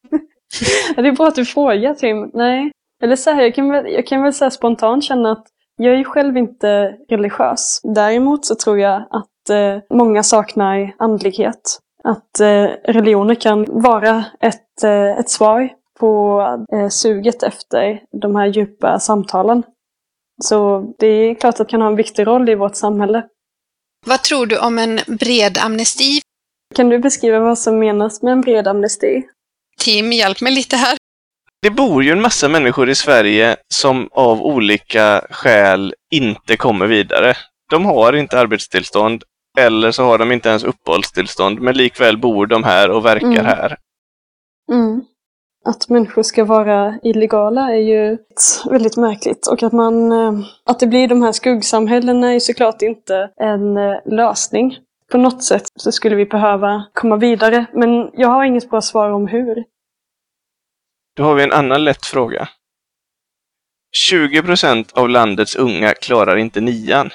det är bra att du frågar Tim. Nej. Eller så här, jag kan väl, jag kan väl så spontant känna att jag är ju själv inte religiös. Däremot så tror jag att eh, många saknar andlighet. Att eh, religioner kan vara ett, eh, ett svar på eh, suget efter de här djupa samtalen. Så det är klart att det kan ha en viktig roll i vårt samhälle. Vad tror du om en bred amnesti? Kan du beskriva vad som menas med en bred amnesti? Tim, hjälp mig lite här. Det bor ju en massa människor i Sverige som av olika skäl inte kommer vidare. De har inte arbetstillstånd eller så har de inte ens uppehållstillstånd men likväl bor de här och verkar Mm. här. Mm. Att människor ska vara illegala är ju väldigt märkligt. Och att, man, eh, att det blir de här skuggsamhällena är såklart inte en eh, lösning. På något sätt så skulle vi behöva komma vidare. Men jag har inget bra svar om hur. Då har vi en annan lätt fråga. 20 procent av landets unga klarar inte nian.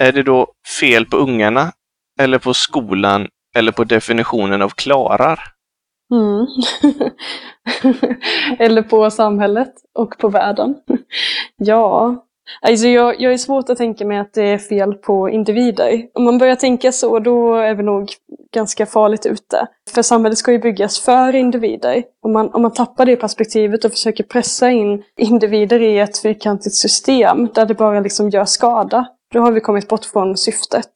Är det då fel på ungarna, eller på skolan, eller på definitionen av klarar? Mm. Eller på samhället och på världen. ja, alltså jag, jag är svårt att tänka mig att det är fel på individer. Om man börjar tänka så, då är vi nog ganska farligt ute. För samhället ska ju byggas för individer. Om man, om man tappar det perspektivet och försöker pressa in individer i ett fyrkantigt system där det bara liksom gör skada, då har vi kommit bort från syftet.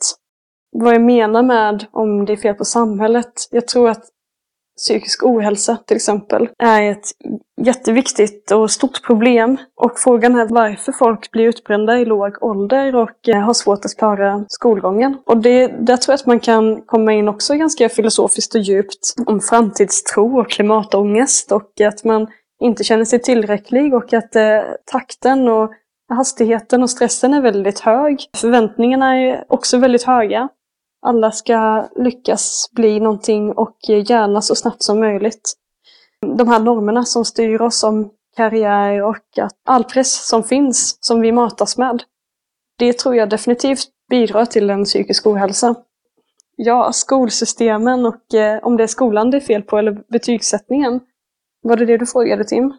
Vad jag menar med om det är fel på samhället, jag tror att psykisk ohälsa till exempel är ett jätteviktigt och stort problem. Och frågan är varför folk blir utbrända i låg ålder och eh, har svårt att klara skolgången. Och det, där tror jag att man kan komma in också ganska filosofiskt och djupt om framtidstro och klimatångest och att man inte känner sig tillräcklig och att eh, takten och hastigheten och stressen är väldigt hög. Förväntningarna är också väldigt höga alla ska lyckas bli någonting och gärna så snabbt som möjligt. De här normerna som styr oss om karriär och att all press som finns, som vi matas med, det tror jag definitivt bidrar till en psykisk ohälsa. Ja, skolsystemen och eh, om det är skolan det är fel på eller betygssättningen. Var det det du frågade Tim?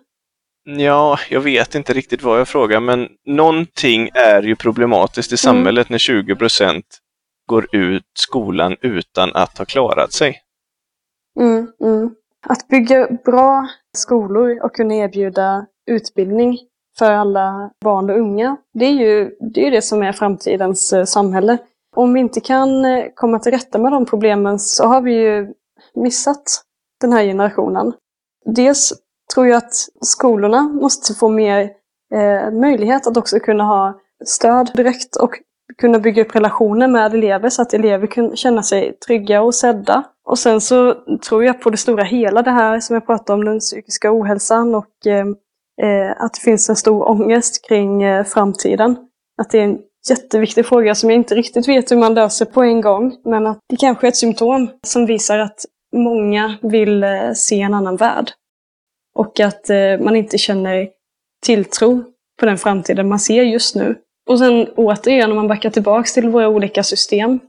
Ja, jag vet inte riktigt vad jag frågar, men någonting är ju problematiskt i samhället när 20 procent går ut skolan utan att ha klarat sig. Mm, mm. Att bygga bra skolor och kunna erbjuda utbildning för alla barn och unga, det är ju det, är det som är framtidens eh, samhälle. Om vi inte kan eh, komma till rätta med de problemen så har vi ju missat den här generationen. Dels tror jag att skolorna måste få mer eh, möjlighet att också kunna ha stöd direkt och kunna bygga upp relationer med elever så att elever kan känna sig trygga och sedda. Och sen så tror jag på det stora hela det här som jag pratade om, den psykiska ohälsan och eh, eh, att det finns en stor ångest kring eh, framtiden. Att det är en jätteviktig fråga som jag inte riktigt vet hur man löser på en gång. Men att det kanske är ett symptom som visar att många vill eh, se en annan värld. Och att eh, man inte känner tilltro på den framtiden man ser just nu. Och sen återigen, om man backar tillbaks till våra olika system,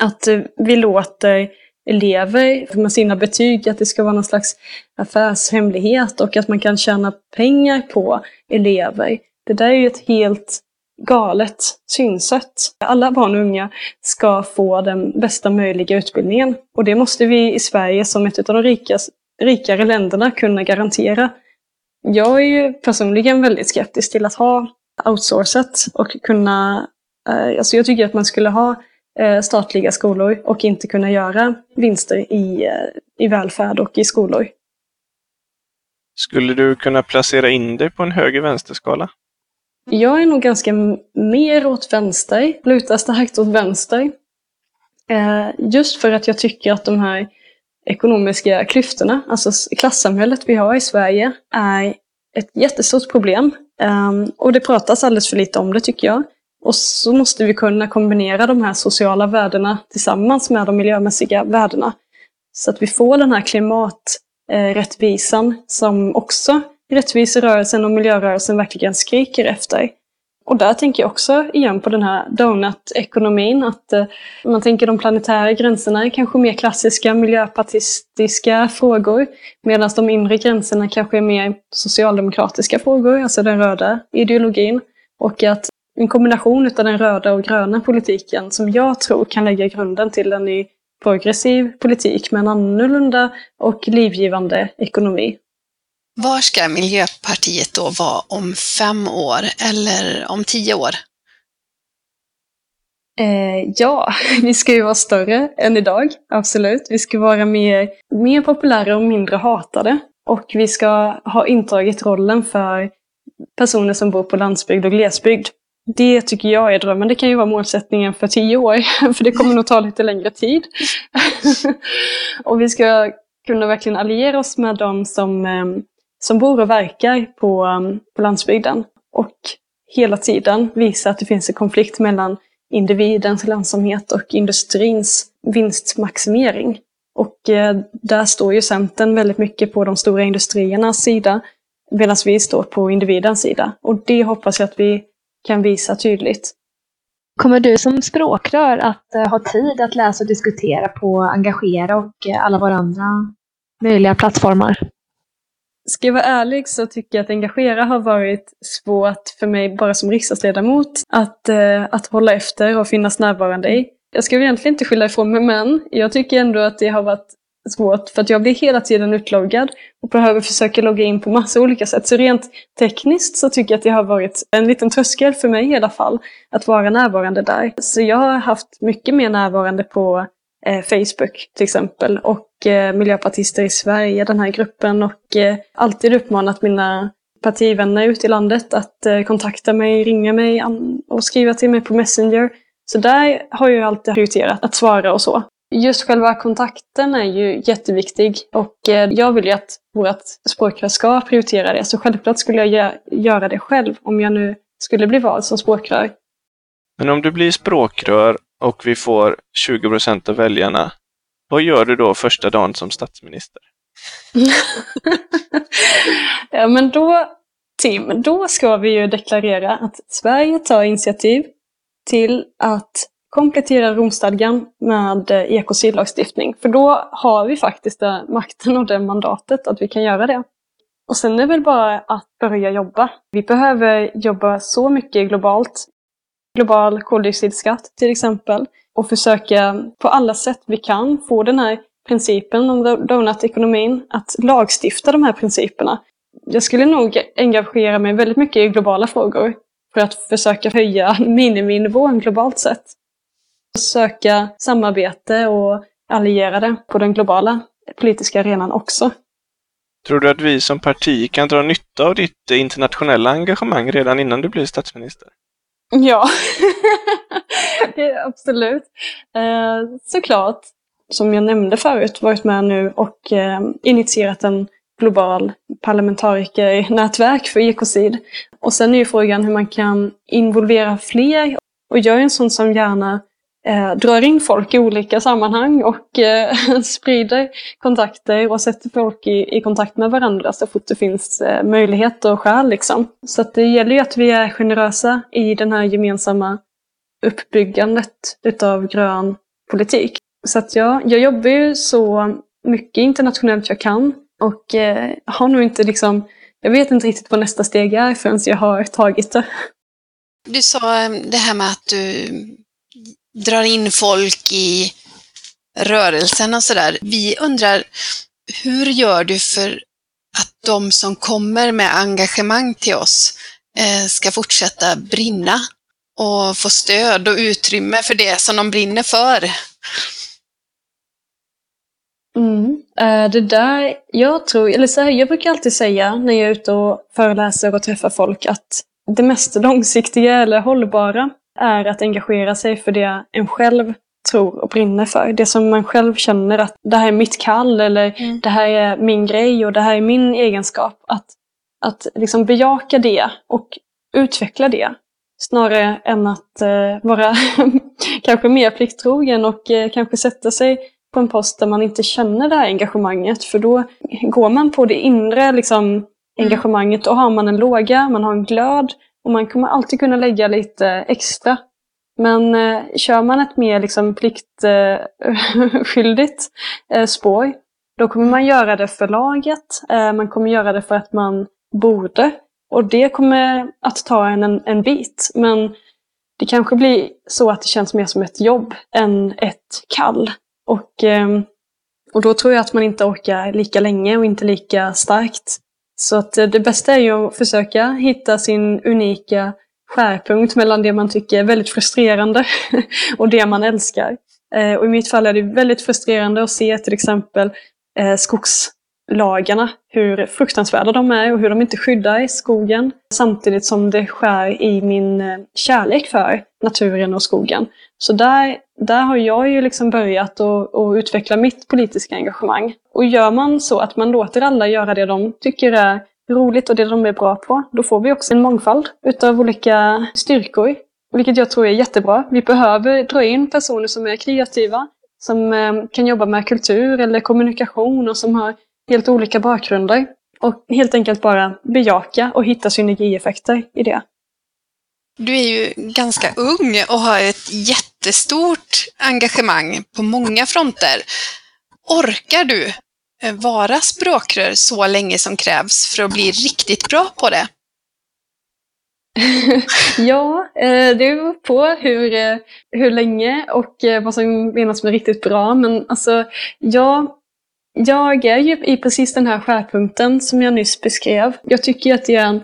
att eh, vi låter elever med sina betyg, att det ska vara någon slags affärshemlighet och att man kan tjäna pengar på elever. Det där är ju ett helt galet synsätt. Alla barn och unga ska få den bästa möjliga utbildningen. Och det måste vi i Sverige som ett av de rikas, rikare länderna kunna garantera. Jag är ju personligen väldigt skeptisk till att ha outsourcat och kunna... Eh, alltså jag tycker att man skulle ha eh, statliga skolor och inte kunna göra vinster i, eh, i välfärd och i skolor. Skulle du kunna placera in dig på en höger-vänster-skala? Jag är nog ganska mer åt vänster, lutar starkt åt vänster. Just för att jag tycker att de här ekonomiska klyftorna, alltså klassamhället vi har i Sverige, är ett jättestort problem. Um, och det pratas alldeles för lite om det tycker jag. Och så måste vi kunna kombinera de här sociala värdena tillsammans med de miljömässiga värdena. Så att vi får den här klimaträttvisan som också rättviserörelsen och miljörörelsen verkligen skriker efter. Och där tänker jag också igen på den här donut-ekonomin, att eh, man tänker de planetära gränserna är kanske mer klassiska miljöpartistiska frågor, medan de inre gränserna kanske är mer socialdemokratiska frågor, alltså den röda ideologin. Och att en kombination av den röda och gröna politiken som jag tror kan lägga grunden till en ny progressiv politik med en annorlunda och livgivande ekonomi. Var ska Miljöpartiet då vara om fem år eller om tio år? Eh, ja, vi ska ju vara större än idag, absolut. Vi ska vara mer, mer populära och mindre hatade. Och vi ska ha intagit rollen för personer som bor på landsbygd och glesbygd. Det tycker jag är drömmen. Det kan ju vara målsättningen för tio år, för det kommer nog ta lite längre tid. och vi ska kunna verkligen alliera oss med de som eh, som bor och verkar på, um, på landsbygden. Och hela tiden visa att det finns en konflikt mellan individens lönsamhet och industrins vinstmaximering. Och eh, där står ju Centern väldigt mycket på de stora industriernas sida, medan vi står på individens sida. Och det hoppas jag att vi kan visa tydligt. Kommer du som språkrör att eh, ha tid att läsa och diskutera på Engagera och eh, alla våra andra möjliga plattformar? Ska jag vara ärlig så tycker jag att engagera har varit svårt för mig bara som riksdagsledamot att, eh, att hålla efter och finnas närvarande i. Jag ska väl egentligen inte skylla ifrån mig men jag tycker ändå att det har varit svårt för att jag blir hela tiden utloggad och behöver försöka logga in på massa olika sätt. Så rent tekniskt så tycker jag att det har varit en liten tröskel för mig i alla fall att vara närvarande där. Så jag har haft mycket mer närvarande på eh, Facebook till exempel och Eh, miljöpartister i Sverige, den här gruppen och eh, alltid uppmanat mina partivänner ute i landet att eh, kontakta mig, ringa mig och skriva till mig på Messenger. Så där har jag alltid prioriterat att svara och så. Just själva kontakten är ju jätteviktig och jag vill ju att vårt språkrör ska prioritera det. Så självklart skulle jag göra det själv om jag nu skulle bli vald som språkrör. Men om du blir språkrör och vi får 20 procent av väljarna, vad gör du då första dagen som statsminister? ja, men då, Tim, då ska vi ju deklarera att Sverige tar initiativ till att komplettera Romstadgan med eh. För då har vi faktiskt eh, makten och det mandatet att vi kan göra det. Och sen är det väl bara att börja jobba. Vi behöver jobba så mycket globalt global koldioxidskatt till exempel och försöka på alla sätt vi kan få den här principen om donutekonomin att lagstifta de här principerna. Jag skulle nog engagera mig väldigt mycket i globala frågor för att försöka höja miniminivån globalt sett. Söka samarbete och allierade på den globala politiska arenan också. Tror du att vi som parti kan dra nytta av ditt internationella engagemang redan innan du blir statsminister? Ja, absolut. Eh, såklart, som jag nämnde förut, varit med nu och eh, initierat en global parlamentarikernätverk för ekocid. Och sen är ju frågan hur man kan involvera fler. Och jag är en sån som gärna eh, drar in folk i olika sammanhang och eh, sprider kontakter och sätter folk i, i kontakt med varandra så fort det finns eh, möjlighet och skäl. Liksom. Så att det gäller ju att vi är generösa i den här gemensamma uppbyggandet utav grön politik. Så att ja, jag jobbar ju så mycket internationellt jag kan och eh, har nog inte liksom, jag vet inte riktigt vad nästa steg är förrän jag har tagit det. Du sa eh, det här med att du drar in folk i rörelsen och sådär. Vi undrar, hur gör du för att de som kommer med engagemang till oss eh, ska fortsätta brinna och få stöd och utrymme för det som de brinner för? Mm. Eh, det där, jag tror, eller så här, jag brukar alltid säga när jag är ute och föreläser och träffar folk att det mest långsiktiga eller hållbara är att engagera sig för det en själv tror och brinner för. Det som man själv känner att det här är mitt kall eller mm. det här är min grej och det här är min egenskap. Att, att liksom bejaka det och utveckla det. Snarare än att eh, vara kanske mer plikttrogen och eh, kanske sätta sig på en post där man inte känner det här engagemanget. För då går man på det inre liksom, engagemanget. Då har man en låga, man har en glöd och man kommer alltid kunna lägga lite extra. Men eh, kör man ett mer liksom, pliktskyldigt eh, eh, spår, då kommer man göra det för laget. Eh, man kommer göra det för att man borde. Och det kommer att ta en, en, en bit. Men det kanske blir så att det känns mer som ett jobb än ett kall. Och, ehm, och då tror jag att man inte orkar lika länge och inte lika starkt. Så att eh, det bästa är ju att försöka hitta sin unika skärpunkt mellan det man tycker är väldigt frustrerande och det man älskar. Eh, och i mitt fall är det väldigt frustrerande att se till exempel eh, skogs lagarna, hur fruktansvärda de är och hur de inte skyddar skogen. Samtidigt som det skär i min eh, kärlek för naturen och skogen. Så där, där har jag ju liksom börjat att, utveckla mitt politiska engagemang. Och gör man så att man låter alla göra det de tycker är roligt och det de är bra på, då får vi också en mångfald utav olika styrkor. Vilket jag tror är jättebra. Vi behöver dra in personer som är kreativa, som eh, kan jobba med kultur eller kommunikation och som har helt olika bakgrunder. Och helt enkelt bara bejaka och hitta synergieffekter i det. Du är ju ganska ung och har ett jättestort engagemang på många fronter. Orkar du eh, vara språkrör så länge som krävs för att bli riktigt bra på det? ja, eh, det beror på hur, eh, hur länge och vad som menas med riktigt bra. Men alltså, ja, jag är ju i precis den här skärpunkten som jag nyss beskrev. Jag tycker att det är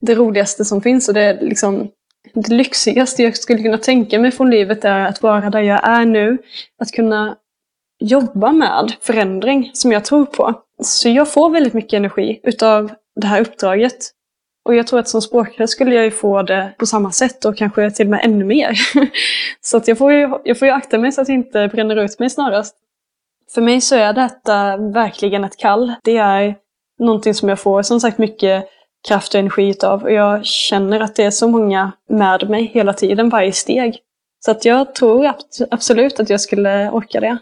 det roligaste som finns och det är liksom det lyxigaste jag skulle kunna tänka mig från livet är att vara där jag är nu. Att kunna jobba med förändring som jag tror på. Så jag får väldigt mycket energi utav det här uppdraget. Och jag tror att som språkrör skulle jag ju få det på samma sätt och kanske till och med ännu mer. så att jag, får ju, jag får ju akta mig så att jag inte bränner ut mig snarast. För mig så är detta verkligen ett kall. Det är någonting som jag får som sagt mycket kraft och energi utav. Och jag känner att det är så många med mig hela tiden, varje steg. Så att jag tror absolut att jag skulle orka det.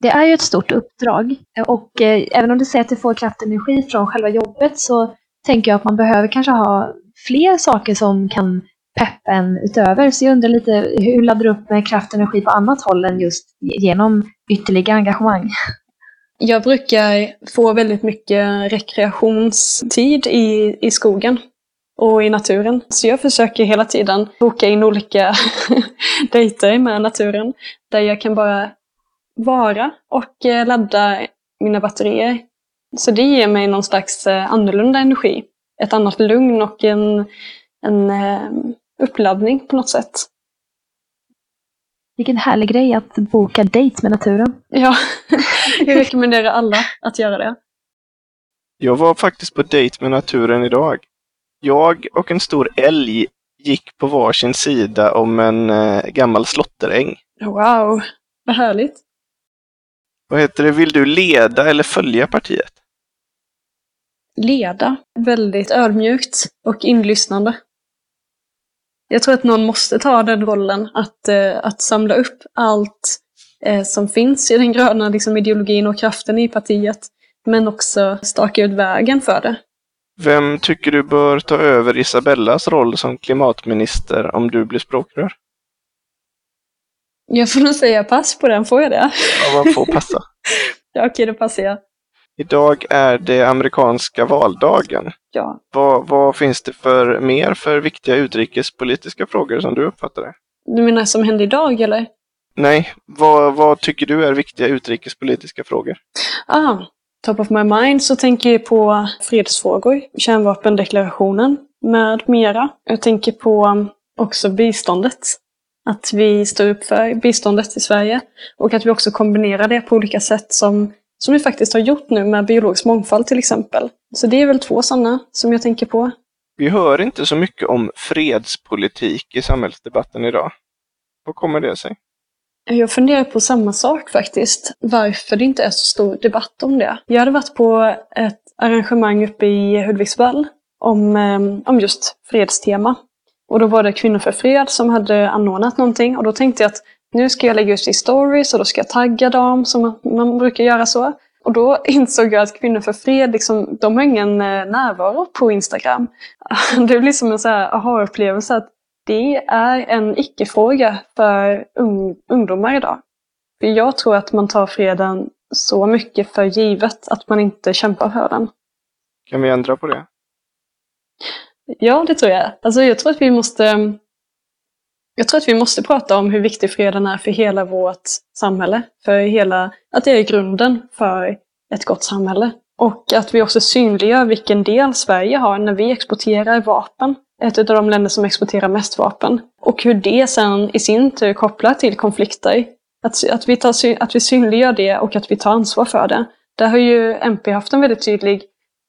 Det är ju ett stort uppdrag och eh, även om du säger att du får kraft och energi från själva jobbet så tänker jag att man behöver kanske ha fler saker som kan peppen utöver. Så jag undrar lite, hur laddar du upp med kraft och energi på annat håll än just genom ytterligare engagemang? Jag brukar få väldigt mycket rekreationstid i, i skogen och i naturen. Så jag försöker hela tiden boka in olika dejter med naturen där jag kan bara vara och eh, ladda mina batterier. Så det ger mig någon slags eh, annorlunda energi. Ett annat lugn och en, en eh, uppladdning på något sätt. Vilken härlig grej att boka dejt med naturen. Ja, jag rekommenderar alla att göra det. Jag var faktiskt på dejt med naturen idag. Jag och en stor älg gick på varsin sida om en eh, gammal slåtteräng. Wow, vad härligt. Vad heter det, vill du leda eller följa partiet? Leda. Väldigt ödmjukt och inlyssnande. Jag tror att någon måste ta den rollen att, eh, att samla upp allt eh, som finns i den gröna liksom, ideologin och kraften i partiet. Men också staka ut vägen för det. Vem tycker du bör ta över Isabellas roll som klimatminister om du blir språkrör? Jag får nog säga pass på den, får jag det? Ja, man får passa. ja, okej, då passar jag. Idag är det amerikanska valdagen. Ja. Vad, vad, finns det för mer för viktiga utrikespolitiska frågor som du uppfattar det? Du menar som händer idag eller? Nej, vad, vad tycker du är viktiga utrikespolitiska frågor? Ah, top of my mind så tänker jag på fredsfrågor, kärnvapendeklarationen med mera. Jag tänker på också biståndet. Att vi står upp för biståndet i Sverige och att vi också kombinerar det på olika sätt som som vi faktiskt har gjort nu med biologisk mångfald till exempel. Så det är väl två sådana som jag tänker på. Vi hör inte så mycket om fredspolitik i samhällsdebatten idag. Vad kommer det sig? Jag funderar på samma sak faktiskt. Varför det inte är så stor debatt om det. Jag hade varit på ett arrangemang uppe i Hudiksvall om, ehm, om just fredstema. Och då var det Kvinnor för fred som hade anordnat någonting och då tänkte jag att nu ska jag lägga ut i stories och då ska jag tagga dem som man brukar göra så. Och då insåg jag att Kvinnor för fred, liksom, de har ingen eh, närvaro på Instagram. Det blir som en aha-upplevelse att det är en icke-fråga för un ungdomar idag. För jag tror att man tar freden så mycket för givet att man inte kämpar för den. Kan vi ändra på det? Ja, det tror jag. Alltså, jag tror att vi måste jag tror att vi måste prata om hur viktig freden är för hela vårt samhälle. För hela, att det är grunden för ett gott samhälle. Och att vi också synliggör vilken del Sverige har när vi exporterar vapen. Ett av de länder som exporterar mest vapen. Och hur det sen i sin tur kopplar till konflikter. Att, att, vi, tar, att vi synliggör det och att vi tar ansvar för det. Där har ju MP haft en väldigt tydlig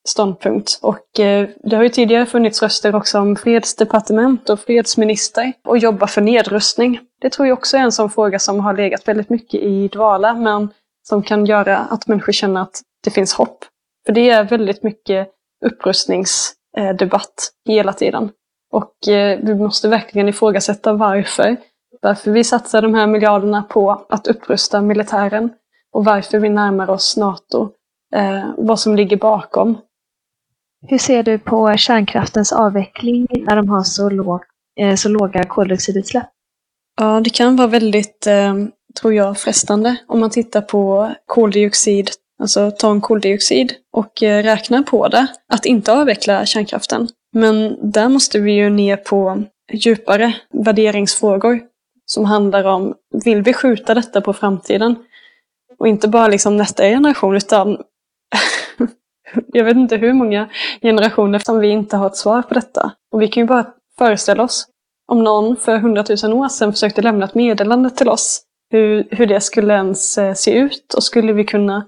ståndpunkt. Och eh, det har ju tidigare funnits röster också om fredsdepartement och fredsminister och jobba för nedrustning. Det tror jag också är en sån fråga som har legat väldigt mycket i dvala, men som kan göra att människor känner att det finns hopp. För det är väldigt mycket upprustningsdebatt hela tiden. Och eh, vi måste verkligen ifrågasätta varför. Varför vi satsar de här miljarderna på att upprusta militären och varför vi närmar oss NATO. Eh, vad som ligger bakom. Hur ser du på kärnkraftens avveckling när de har så, låg, eh, så låga koldioxidutsläpp? Ja, det kan vara väldigt, eh, tror jag, frestande om man tittar på koldioxid, alltså ton koldioxid och eh, räknar på det, att inte avveckla kärnkraften. Men där måste vi ju ner på djupare värderingsfrågor som handlar om, vill vi skjuta detta på framtiden? Och inte bara liksom nästa generation, utan jag vet inte hur många generationer som vi inte har ett svar på detta. Och vi kan ju bara föreställa oss om någon för hundratusen år sedan försökte lämna ett meddelande till oss, hur, hur det skulle ens eh, se ut och skulle vi kunna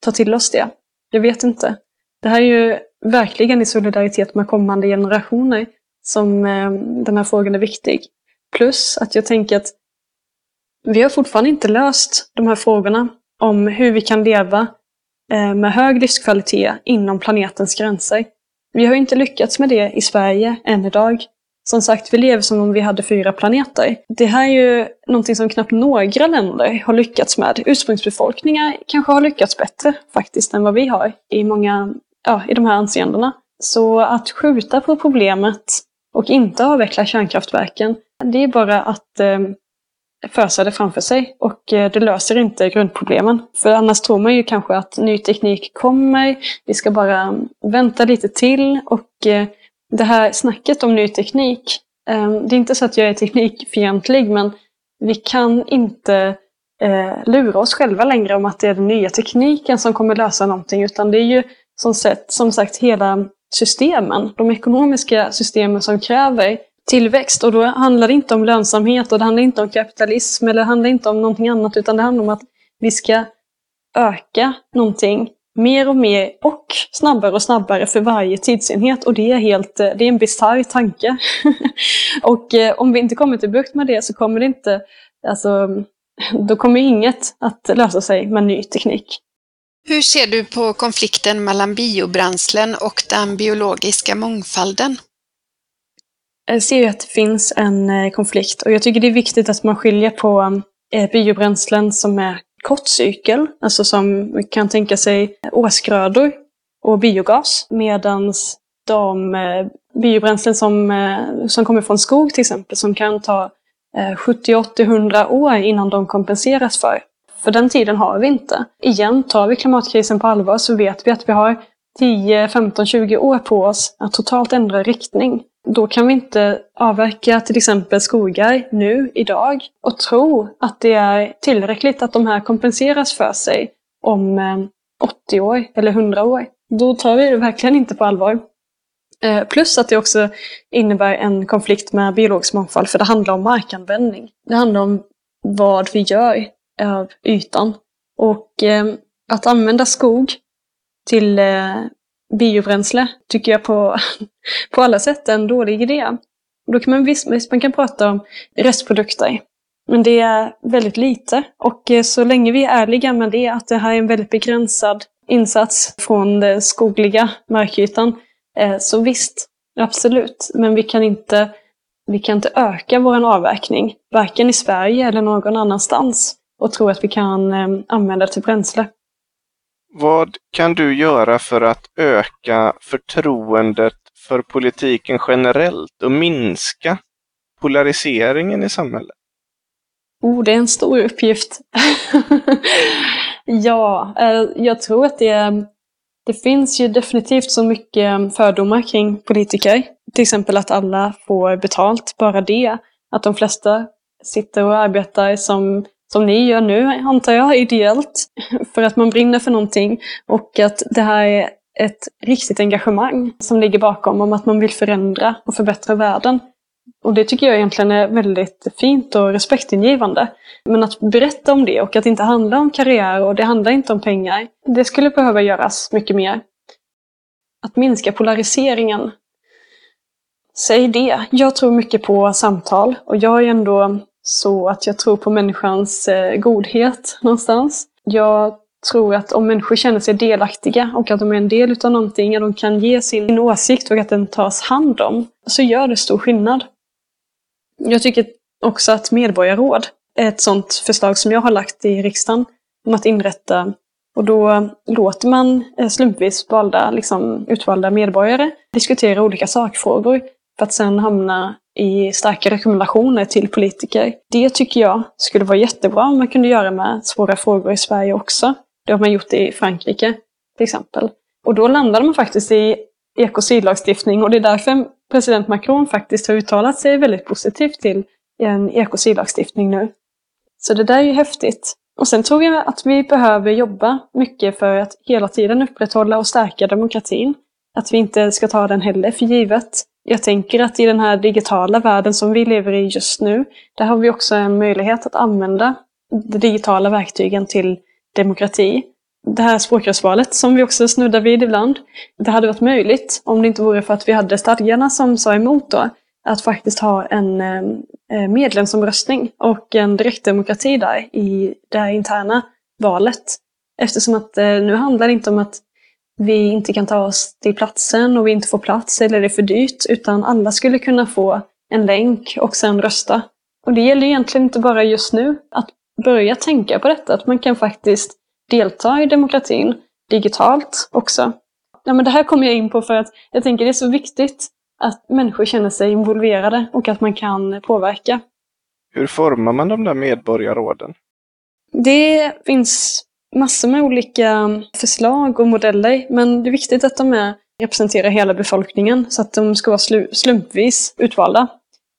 ta till oss det? Jag vet inte. Det här är ju verkligen i solidaritet med kommande generationer som eh, den här frågan är viktig. Plus att jag tänker att vi har fortfarande inte löst de här frågorna om hur vi kan leva Eh, med hög livskvalitet inom planetens gränser. Vi har inte lyckats med det i Sverige än idag. Som sagt, vi lever som om vi hade fyra planeter. Det här är ju någonting som knappt några länder har lyckats med. Ursprungsbefolkningar kanske har lyckats bättre faktiskt än vad vi har i många, ja, i de här anseendena. Så att skjuta på problemet och inte avveckla kärnkraftverken, det är bara att eh, fösa det framför sig och eh, det löser inte grundproblemen. För annars tror man ju kanske att ny teknik kommer, vi ska bara mm, vänta lite till och eh, det här snacket om ny teknik, eh, det är inte så att jag är teknikfientlig men vi kan inte lura oss själva längre om att det är den nya tekniken som kommer lösa någonting utan det är ju som, sagt, som sagt hela systemen, de ekonomiska systemen som kräver tillväxt. Och då handlar det inte om lönsamhet och det handlar inte om kapitalism eller det handlar inte om någonting annat utan det handlar om att vi ska öka någonting mer och mer och snabbare och snabbare för varje tidsenhet. Och det är, helt, eh, det är en bisarr tanke. och eh, om vi inte kommer till bukt med det så kommer det inte, alltså, då kommer inget att lösa sig med ny teknik. Hur ser du på konflikten mellan biobränslen och den biologiska mångfalden? Jag ser ju att det finns en eh, konflikt och jag tycker det är viktigt att man skiljer på eh, biobränslen som är kort cykel, alltså som kan tänka sig årsgrödor och biogas, medan de eh, biobränslen som, som kommer från skog till exempel, som kan ta 70, 80, 100 år innan de kompenseras för. För den tiden har vi inte. Igen, tar vi klimatkrisen på allvar så vet vi att vi har 10, 15, 20 år på oss att totalt ändra riktning. Då kan vi inte avverka till exempel skogar nu, idag, och tro att det är tillräckligt att de här kompenseras för sig om eh, 80 år eller 100 år. Då tar vi det verkligen inte på allvar. Eh, plus att det också innebär en konflikt med biologisk mångfald, för det handlar om markanvändning. Det handlar om vad vi gör av ytan. Och eh, att använda skog till biobränsle tycker jag på, på alla sätt är en dålig idé. Då kan man visst, visst man kan prata om restprodukter. Men det är väldigt lite. Och eh, så länge vi är ärliga med det, att det här är en väldigt begränsad insats från den skogliga markytan, eh, så visst, absolut. Men vi kan inte vi kan inte öka vår avverkning, varken i Sverige eller någon annanstans, och tro att vi kan eh, använda det till bränsle. Vad kan du göra för att öka förtroendet för politiken generellt och minska polariseringen i samhället? Oh, det är en stor uppgift. ja, eh, jag tror att det, det finns ju definitivt så mycket fördomar kring politiker. Till exempel att alla får betalt, bara det. Att de flesta sitter och arbetar som, som ni gör nu, antar jag, ideellt. För att man brinner för någonting. Och att det här är ett riktigt engagemang som ligger bakom, om att man vill förändra och förbättra världen. Och det tycker jag egentligen är väldigt fint och respektingivande. Men att berätta om det och att det inte handlar om karriär och det handlar inte om pengar, det skulle behöva göras mycket mer. Att minska polariseringen. Säg det. Jag tror mycket på samtal och jag är ändå så att jag tror på människans eh, godhet någonstans. Jag tror att om människor känner sig delaktiga och att de är en del utav någonting, att de kan ge sin åsikt och att den tas hand om, så gör det stor skillnad. Jag tycker också att medborgarråd är ett sådant förslag som jag har lagt i riksdagen om att inrätta. Och då låter man eh, slumpvis valda, liksom, utvalda medborgare diskutera olika sakfrågor för att sedan hamna i starka rekommendationer till politiker. Det tycker jag skulle vara jättebra om man kunde göra med svåra frågor i Sverige också. Det har man gjort i Frankrike till exempel. Och då landade man faktiskt i ekocidlagstiftning och det är därför president Macron faktiskt har uttalat sig väldigt positivt till en ekocidlagstiftning nu. Så det där är ju häftigt. Och sen tror jag att vi behöver jobba mycket för att hela tiden upprätthålla och stärka demokratin. Att vi inte ska ta den heller för givet. Jag tänker att i den här digitala världen som vi lever i just nu, där har vi också en möjlighet att använda de digitala verktygen till demokrati det här språkrörsvalet som vi också snuddar vid ibland. Det hade varit möjligt om det inte vore för att vi hade stadgarna som sa emot då. Att faktiskt ha en eh, medlemsomröstning och en direktdemokrati där i det här interna valet. Eftersom att eh, nu handlar det inte om att vi inte kan ta oss till platsen och vi inte får plats eller det är för dyrt, utan alla skulle kunna få en länk och sen rösta. Och det gäller egentligen inte bara just nu att börja tänka på detta, att man kan faktiskt delta i demokratin digitalt också. Ja, men det här kommer jag in på för att jag tänker det är så viktigt att människor känner sig involverade och att man kan påverka. Hur formar man de där medborgarråden? Det finns massor med olika förslag och modeller, men det är viktigt att de är, representerar hela befolkningen så att de ska vara slumpvis utvalda.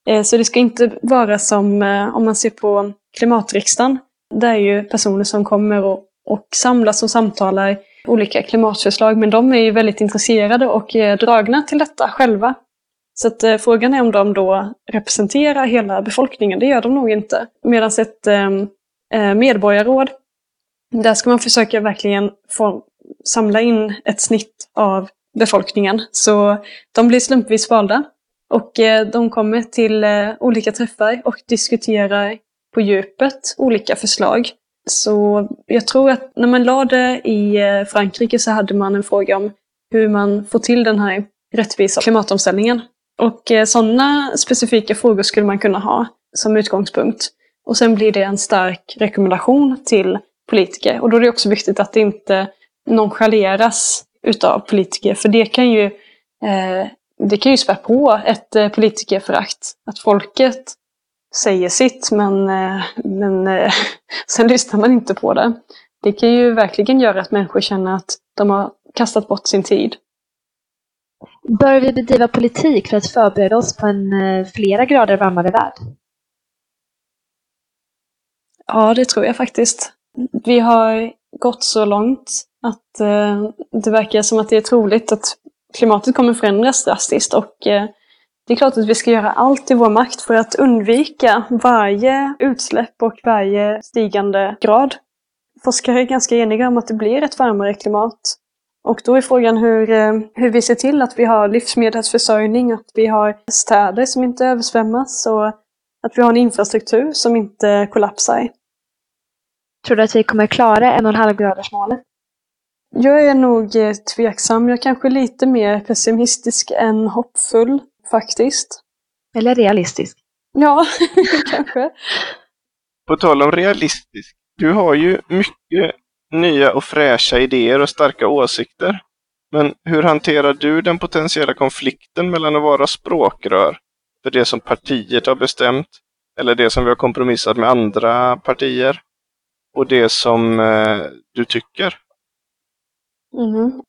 Eh, så det ska inte vara som eh, om man ser på klimatriksdagen. Det är ju personer som kommer och och samlas och samtalar olika klimatförslag. Men de är ju väldigt intresserade och eh, dragna till detta själva. Så att, eh, frågan är om de då representerar hela befolkningen. Det gör de nog inte. Medan ett eh, medborgarråd, där ska man försöka verkligen få samla in ett snitt av befolkningen. Så de blir slumpvis valda. Och eh, de kommer till eh, olika träffar och diskuterar på djupet olika förslag. Så jag tror att när man lade i eh, Frankrike så hade man en fråga om hur man får till den här rättvisa klimatomställningen. Och sådana specifika frågor skulle man kunna ha som utgångspunkt. Och sen blir det en stark rekommendation till politiker. Och då är det också viktigt att det inte nonchaleras utav politiker, för det kan ju, eh, det kan ju spä på ett eh, politikerförakt. Att folket säger sitt men, eh, men eh, sen lyssnar man inte på det. Det kan ju verkligen göra att människor känner att de har kastat bort sin tid. Bör vi bedriva politik för att förbereda oss på en eh, flera grader varmare värld? Ja, det tror jag faktiskt. Vi har gått så långt att eh, det verkar som att det är troligt att klimatet kommer förändras drastiskt och eh, det är klart att vi ska göra allt i vår makt för att undvika varje utsläpp och varje stigande grad. Forskare är ganska eniga om att det blir ett varmare klimat. Och då är frågan hur, eh, hur vi ser till att vi har livsmedelsförsörjning, att vi har städer som inte översvämmas och att vi har en infrastruktur som inte kollapsar. Tror du att vi kommer klara en och en halv graders målet? Jag är nog eh, tveksam. Jag är kanske lite mer pessimistisk än hoppfull faktiskt. Eller realistisk. Ja, kanske. På tal om realistisk, du har ju mycket nya och fräscha idéer och starka åsikter. Men hur hanterar du den potentiella konflikten mellan att vara språkrör för det som partiet har bestämt, eller det som vi har kompromissat med andra partier, och det som eh, du tycker? Mm.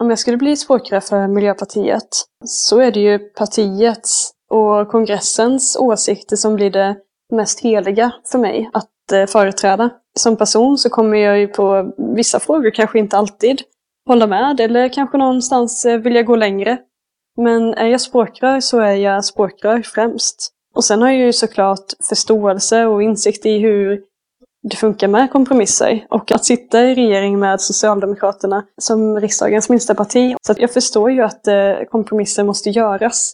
Om jag skulle bli språkrör för Miljöpartiet så är det ju partiets och kongressens åsikter som blir det mest heliga för mig att eh, företräda. Som person så kommer jag ju på vissa frågor kanske inte alltid hålla med eller kanske någonstans eh, vilja gå längre. Men är jag språkrör så är jag språkrör främst. Och sen har jag ju såklart förståelse och insikt i hur det funkar med kompromisser. Och att sitta i regering med Socialdemokraterna som riksdagens minsta parti. Så jag förstår ju att eh, kompromisser måste göras.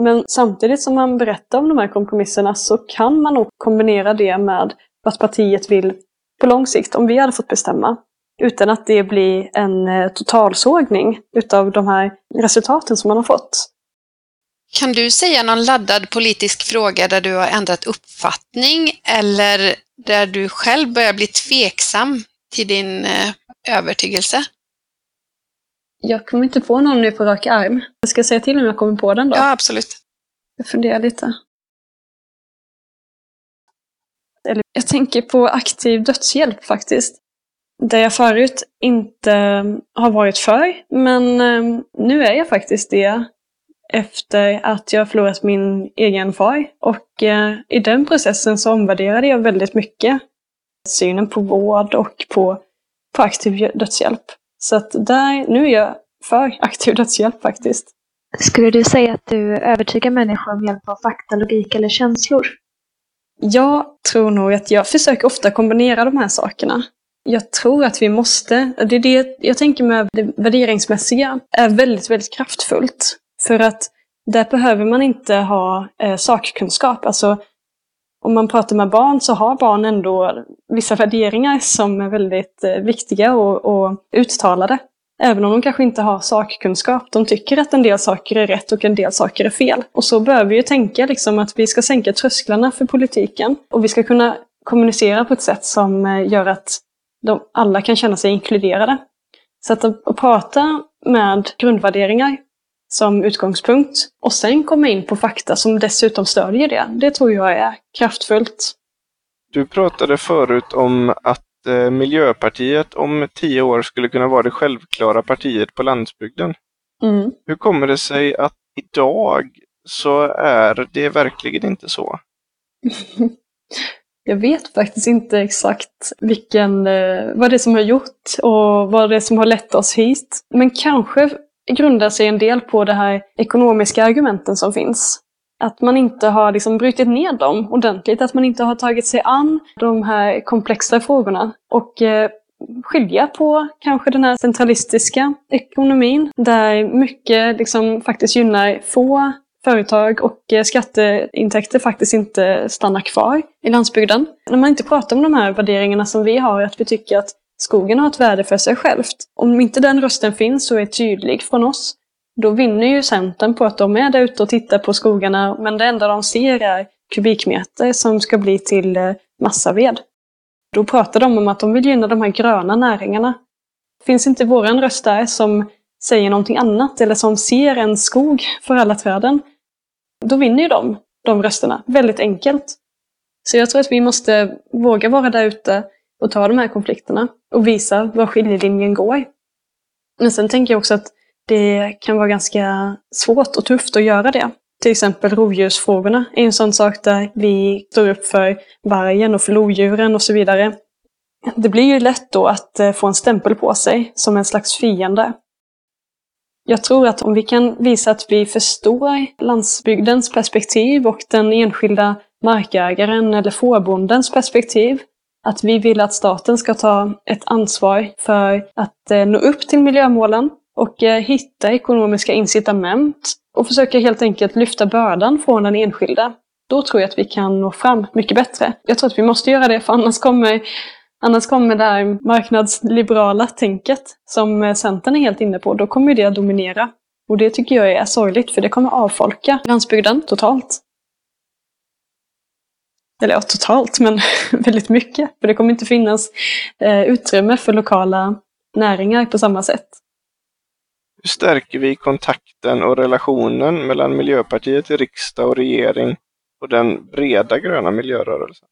Men samtidigt som man berättar om de här kompromisserna så kan man nog kombinera det med vad partiet vill på lång sikt, om vi hade fått bestämma. Utan att det blir en eh, totalsågning utav de här resultaten som man har fått. Kan du säga någon laddad politisk fråga där du har ändrat uppfattning eller där du själv börjar bli tveksam till din eh, övertygelse? Jag kommer inte på någon nu på rak arm. Jag ska säga till om jag kommer på den då. Ja, absolut. Jag funderar lite. Eller, jag tänker på aktiv dödshjälp faktiskt. Där jag förut inte har varit för, men eh, nu är jag faktiskt det. Efter att jag förlorat min egen far. Och eh, i den processen så omvärderade jag väldigt mycket synen på vård och på, på aktiv dödshjälp. Så att där, nu är jag för aktiv dödshjälp faktiskt. Skulle du säga att du övertygar människor med hjälp av fakta, logik eller känslor? Jag tror nog att jag försöker ofta kombinera de här sakerna. Jag tror att vi måste, det är det jag tänker med det värderingsmässiga, är väldigt, väldigt kraftfullt. För att där behöver man inte ha eh, sakkunskap. Alltså, om man pratar med barn så har barn ändå vissa värderingar som är väldigt eh, viktiga och, och uttalade. Även om de kanske inte har sakkunskap. De tycker att en del saker är rätt och en del saker är fel. Och så bör vi ju tänka liksom att vi ska sänka trösklarna för politiken. Och vi ska kunna kommunicera på ett sätt som eh, gör att de alla kan känna sig inkluderade. Så att, att prata med grundvärderingar som utgångspunkt och sen komma in på fakta som dessutom stödjer det, det tror jag är kraftfullt. Du pratade förut om att eh, Miljöpartiet om tio år skulle kunna vara det självklara partiet på landsbygden. Mm. Hur kommer det sig att idag så är det verkligen inte så? Jag vet faktiskt inte exakt vilken, eh, vad det är som har gjort och vad det är som har lett oss hit. Men kanske grundar sig en del på de här ekonomiska argumenten som finns. Att man inte har liksom brutit ner dem ordentligt, att man inte har tagit sig an de här komplexa frågorna. Och eh, skilja på kanske den här centralistiska ekonomin, där mycket liksom faktiskt gynnar få företag och eh, skatteintäkter faktiskt inte stannar kvar i landsbygden. När man inte pratar om de här värderingarna som vi har, att vi tycker att skogen har ett värde för sig självt. Om inte den rösten finns och är tydlig från oss, då vinner ju Centern på att de är där ute och tittar på skogarna, men det enda de ser är kubikmeter som ska bli till eh, massaved. Då pratar de om att de vill gynna de här gröna näringarna. Finns inte våran röst där som säger någonting annat eller som ser en skog för alla träden, då vinner ju de de rösterna väldigt enkelt. Så jag tror att vi måste våga vara där ute och ta de här konflikterna och visa var skiljelinjen går. Men sen tänker jag också att det kan vara ganska svårt och tufft att göra det. Till exempel rovdjursfrågorna är en sån sak där vi står upp för vargen och för lodjuren och så vidare. Det blir ju lätt då att eh, få en stämpel på sig som en slags fiende. Jag tror att om vi kan visa att vi förstår landsbygdens perspektiv och den enskilda markägaren eller fårbondens perspektiv att vi vill att staten ska ta ett ansvar för att eh, nå upp till miljömålen och eh, hitta ekonomiska incitament och försöka helt enkelt lyfta bördan från den enskilda. Då tror jag att vi kan nå fram mycket bättre. Jag tror att vi måste göra det, för annars kommer, annars kommer det här marknadsliberala tänket som eh, Centern är helt inne på, då kommer det att dominera. Och det tycker jag är sorgligt, för det kommer avfolka landsbygden totalt. Eller ja, totalt, men väldigt mycket. För det kommer inte finnas eh, utrymme för lokala näringar på samma sätt. Hur stärker vi kontakten och relationen mellan Miljöpartiet i riksdag och regering och den breda gröna miljörörelsen?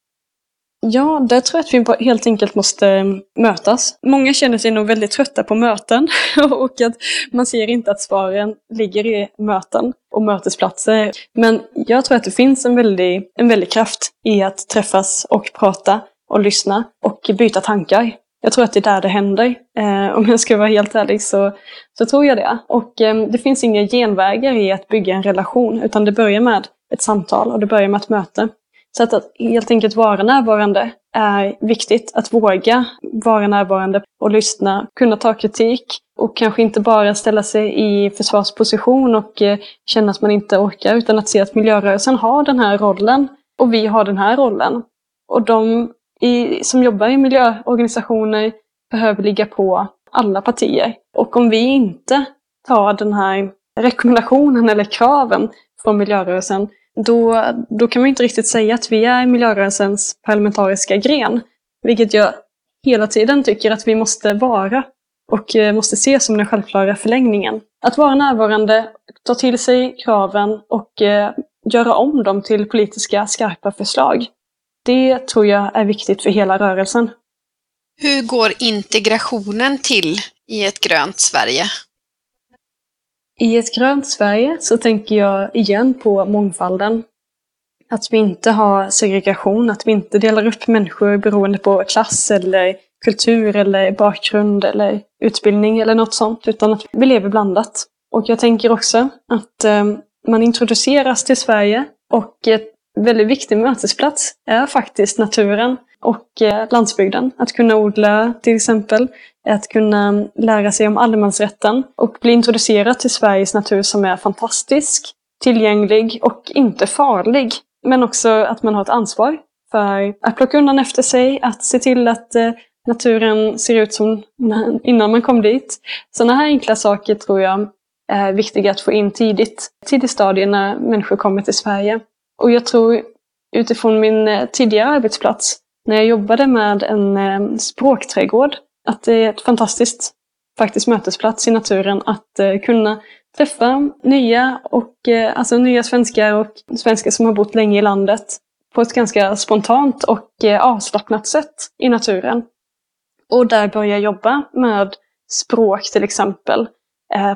Ja, där tror jag att vi helt enkelt måste mm, mötas. Många känner sig nog väldigt trötta på möten och att man ser inte att svaren ligger i möten och mötesplatser. Men jag tror att det finns en väldig, en väldig kraft i att träffas och prata och lyssna och byta tankar. Jag tror att det är där det händer. Eh, om jag ska vara helt ärlig så, så tror jag det. Och eh, det finns inga genvägar i att bygga en relation, utan det börjar med ett samtal och det börjar med ett möte. Så att, att helt enkelt vara närvarande är viktigt. Att våga vara närvarande och lyssna, kunna ta kritik och kanske inte bara ställa sig i försvarsposition och eh, känna att man inte orkar, utan att se att miljörörelsen har den här rollen och vi har den här rollen. Och de i, som jobbar i miljöorganisationer behöver ligga på alla partier. Och om vi inte tar den här rekommendationen eller kraven från miljörörelsen, då, då kan man inte riktigt säga att vi är miljörörelsens parlamentariska gren. Vilket jag hela tiden tycker att vi måste vara och eh, måste se som den självklara förlängningen. Att vara närvarande, ta till sig kraven och eh, göra om dem till politiska skarpa förslag. Det tror jag är viktigt för hela rörelsen. Hur går integrationen till i ett grönt Sverige? I ett grönt Sverige så tänker jag igen på mångfalden. Att vi inte har segregation, att vi inte delar upp människor beroende på klass eller kultur eller bakgrund eller utbildning eller något sånt, utan att vi lever blandat. Och jag tänker också att eh, man introduceras till Sverige och eh, en väldigt viktig mötesplats är faktiskt naturen och eh, landsbygden. Att kunna odla till exempel, att kunna lära sig om allemansrätten och bli introducerad till Sveriges natur som är fantastisk, tillgänglig och inte farlig. Men också att man har ett ansvar för att plocka undan efter sig, att se till att eh, naturen ser ut som innan man kom dit. Sådana här enkla saker tror jag är viktiga att få in tidigt, tidigt stadie när människor kommer till Sverige. Och jag tror utifrån min eh, tidigare arbetsplats, när jag jobbade med en eh, språkträdgård, att det är ett fantastiskt faktiskt mötesplats i naturen att eh, kunna träffa nya, och, alltså nya svenskar och svenskar som har bott länge i landet på ett ganska spontant och avslappnat sätt i naturen. Och där börja jobba med språk till exempel,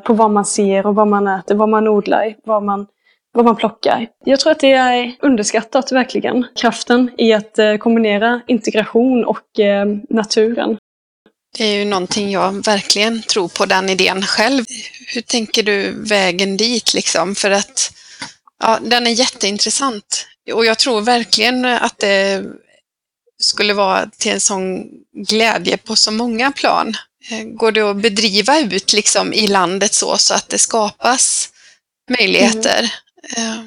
på vad man ser och vad man äter, vad man odlar, vad man vad man plockar. Jag tror att det är underskattat verkligen, kraften i att eh, kombinera integration och eh, naturen. Det är ju någonting jag verkligen tror på, den idén själv. Hur tänker du vägen dit liksom? För att ja, den är jätteintressant. Och jag tror verkligen att det skulle vara till en sån glädje på så många plan. Eh, går det att bedriva ut liksom i landet så, så att det skapas möjligheter? Eh.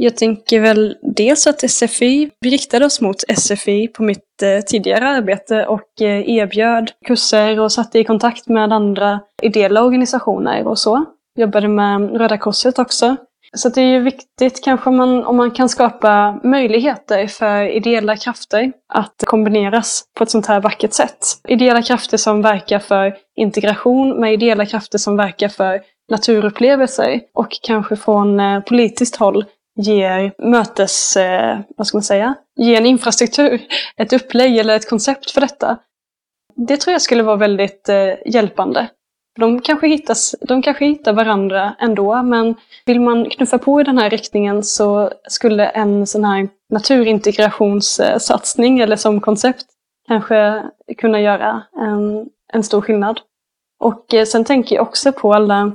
Jag tänker väl dels att SFI, vi riktade oss mot SFI på mitt eh, tidigare arbete och eh, erbjöd kurser och satte i kontakt med andra ideella organisationer och så. Jobbade med Röda Korset också. Så det är ju viktigt kanske om man, om man kan skapa möjligheter för ideella krafter att kombineras på ett sånt här vackert sätt. Ideella krafter som verkar för integration med ideella krafter som verkar för naturupplevelser och kanske från eh, politiskt håll ger mötes, eh, vad ska man säga, ger en infrastruktur, ett upplägg eller ett koncept för detta. Det tror jag skulle vara väldigt eh, hjälpande. De kanske, hittas, de kanske hittar varandra ändå, men vill man knuffa på i den här riktningen så skulle en sån här naturintegrationssatsning eller som koncept kanske kunna göra en, en stor skillnad. Och sen tänker jag också på alla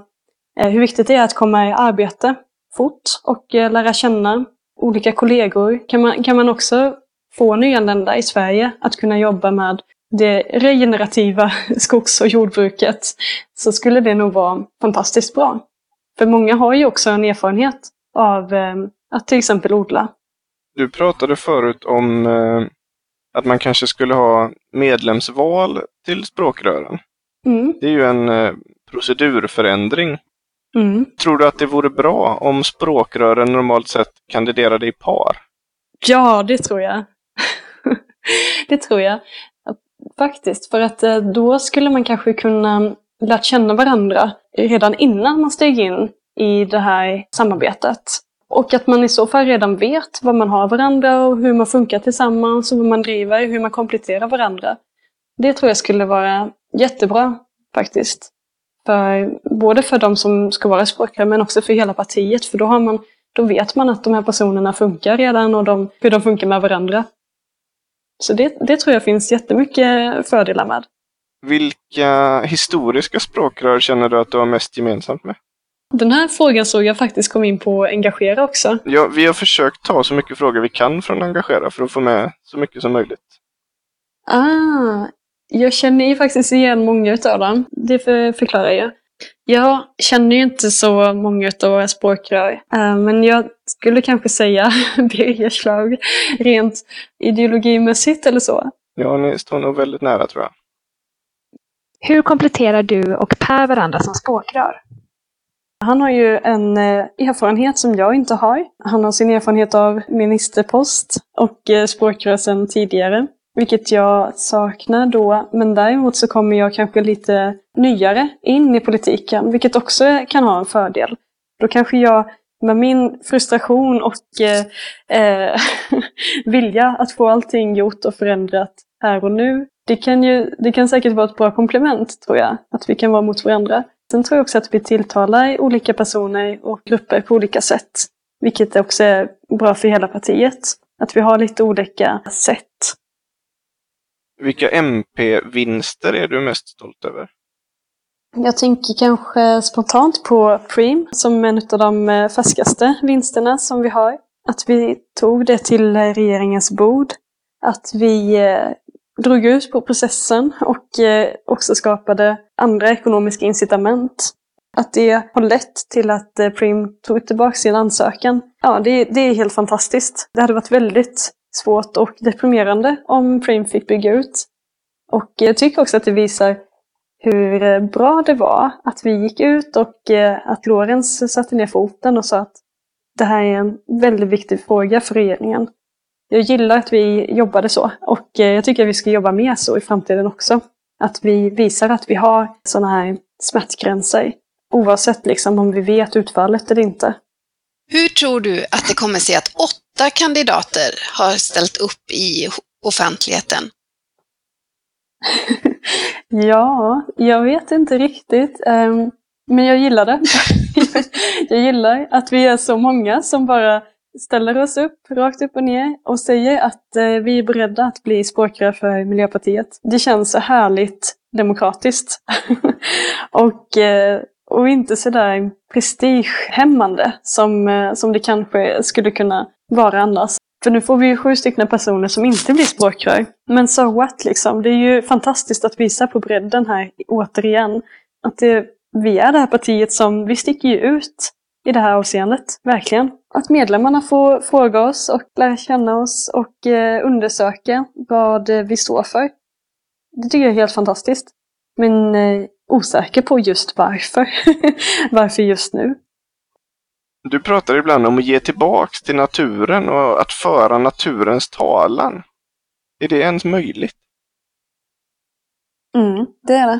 hur viktigt det är att komma i arbete fort och eh, lära känna olika kollegor. Kan man, kan man också få nyanlända i Sverige att kunna jobba med det regenerativa skogs och jordbruket så skulle det nog vara fantastiskt bra. För många har ju också en erfarenhet av eh, att till exempel odla. Du pratade förut om att man kanske skulle ha medlemsval till språkrören. Mm. Det är ju en procedurförändring Mm. Tror du att det vore bra om språkrören normalt sett kandiderade i par? Ja, det tror jag. det tror jag. Faktiskt, för att eh, då skulle man kanske kunna lärt känna varandra redan innan man steg in i det här samarbetet. Och att man i så fall redan vet vad man har varandra och hur man funkar tillsammans och vad man driver, hur man kompletterar varandra. Det tror jag skulle vara jättebra faktiskt. För, både för de som ska vara språkrör men också för hela partiet. För då, har man, då vet man att de här personerna funkar redan och de, hur de funkar med varandra. Så det, det tror jag finns jättemycket fördelar med. Vilka historiska språkrör känner du att du har mest gemensamt med? Den här frågan såg jag faktiskt kom in på Engagera också. Ja, vi har försökt ta så mycket frågor vi kan från Engagera för att få med så mycket som möjligt. Ah, jag känner ju faktiskt igen många av dem. Det för, förklarar jag. Jag känner ju inte så många av våra språkrör, uh, men jag skulle kanske säga Birger Schlaug rent ideologimässigt eller så. Ja, ni står nog väldigt nära tror jag. Hur kompletterar du och Per varandra som språkrör? Han har ju en eh, erfarenhet som jag inte har. Han har sin erfarenhet av ministerpost och eh, språkrör sedan tidigare. Vilket jag saknar då, men däremot så kommer jag kanske lite nyare in i politiken, vilket också kan ha en fördel. Då kanske jag med min frustration och eh, eh vilja att få allting gjort och förändrat här och nu, det kan, ju, det kan säkert vara ett bra komplement tror jag, att vi kan vara mot varandra. Sen tror jag också att vi tilltalar olika personer och grupper på olika sätt. Vilket också är bra för hela partiet. Att vi har lite olika sätt. Vilka MP-vinster är du mest stolt över? Jag tänker kanske spontant på Preem som en av de eh, färskaste vinsterna som vi har. Att vi tog det till regeringens bord. Att vi eh, drog ut på processen och eh, också skapade andra ekonomiska incitament. Att det har lett till att Preem Prim tog tillbaka sin ansökan. Ja, det, det är helt fantastiskt. Det hade varit väldigt svårt och deprimerande om Prim fick bygga ut. Och jag tycker också att det visar hur eh, bra det var att vi gick ut och eh, att Lorenz satte ner foten och sa att det här är en väldigt viktig fråga för regeringen jag gillar att vi jobbade så och eh, jag tycker att vi ska jobba mer så i framtiden också. Att vi visar att vi har sådana här smärtgränser. Oavsett liksom om vi vet utfallet eller inte. Hur tror du att det kommer sig att åtta kandidater har ställt upp i offentligheten? ja, jag vet inte riktigt. Ehm, men jag gillar det. jag gillar att vi är så många som bara ställer oss upp rakt upp och ner och säger att eh, vi är beredda att bli språkrör för Miljöpartiet. Det känns så härligt demokratiskt. och, eh, och inte sådär prestigehämmande som, eh, som det kanske skulle kunna vara annars. För nu får vi ju sju stycken personer som inte blir språkrör. Men so what liksom. Det är ju fantastiskt att visa på bredden här återigen. Att det, vi är det här partiet som, vi sticker ju ut i det här avseendet, verkligen. Att medlemmarna får fråga oss och lära känna oss och eh, undersöka vad eh, vi står för. Det tycker jag är helt fantastiskt. Men eh, osäker på just varför. varför just nu. Du pratar ibland om att ge tillbaks till naturen och att föra naturens talan. Är det ens möjligt? Mm, det är det.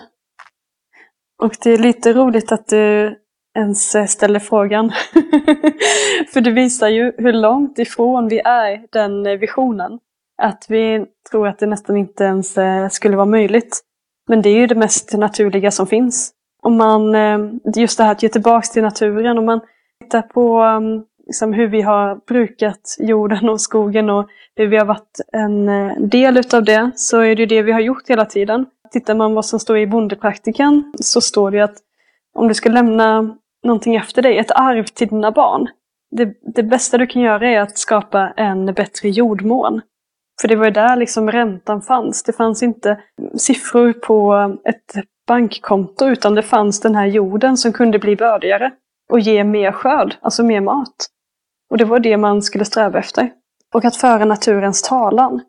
Och det är lite roligt att du ens ställer frågan. För det visar ju hur långt ifrån vi är den visionen. Att vi tror att det nästan inte ens eh, skulle vara möjligt. Men det är ju det mest naturliga som finns. Om man, eh, just det här att ge tillbaka till naturen, om man tittar på mm, liksom hur vi har brukat jorden och skogen och hur vi har varit en eh, del utav det, så är det ju det vi har gjort hela tiden. Tittar man vad som står i bondepraktikan så står det att om du ska lämna någonting efter dig, ett arv till dina barn. Det, det bästa du kan göra är att skapa en bättre jordmån. För det var ju där liksom räntan fanns. Det fanns inte siffror på ett bankkonto utan det fanns den här jorden som kunde bli bördigare och ge mer skörd, alltså mer mat. Och det var det man skulle sträva efter. Och att föra naturens talan.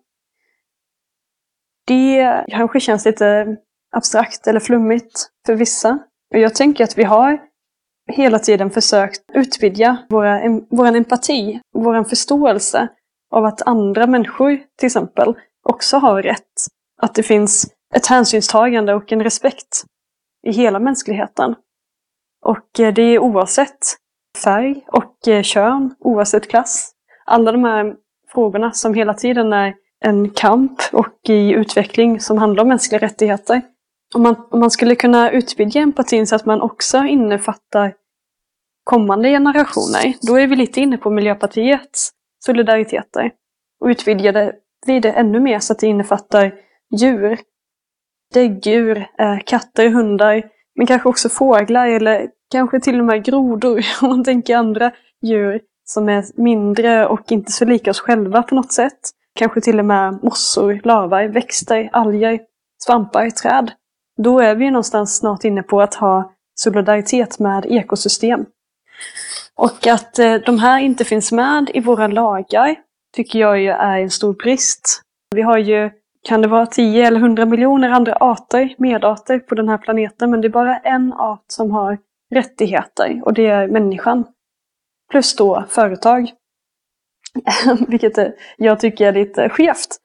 Det kanske känns lite abstrakt eller flummigt för vissa. Och jag tänker att vi har hela tiden försökt utvidga våra, vår empati, vår förståelse av att andra människor till exempel också har rätt. Att det finns ett hänsynstagande och en respekt i hela mänskligheten. Och eh, det är oavsett färg och eh, kön, oavsett klass. Alla de här frågorna som hela tiden är en kamp och i utveckling som handlar om mänskliga rättigheter. Om man, om man skulle kunna utvidga empatin så att man också innefattar kommande generationer, då är vi lite inne på Miljöpartiets solidariteter. Och utvidgade vi det ännu mer så att det innefattar djur. Däggdjur, eh, katter, hundar, men kanske också fåglar eller kanske till och med grodor om man tänker andra djur som är mindre och inte så lika oss själva på något sätt. Kanske till och med mossor, lavar, växter, alger, svampar, träd. Då är vi någonstans snart inne på att ha solidaritet med ekosystem. Och att eh, de här inte finns med i våra lagar tycker jag ju är en stor brist. Vi har ju, kan det vara 10 eller 100 miljoner andra arter, medarter på den här planeten, men det är bara en art som har rättigheter och det är människan. Plus då företag. Vilket eh, jag tycker är lite skevt.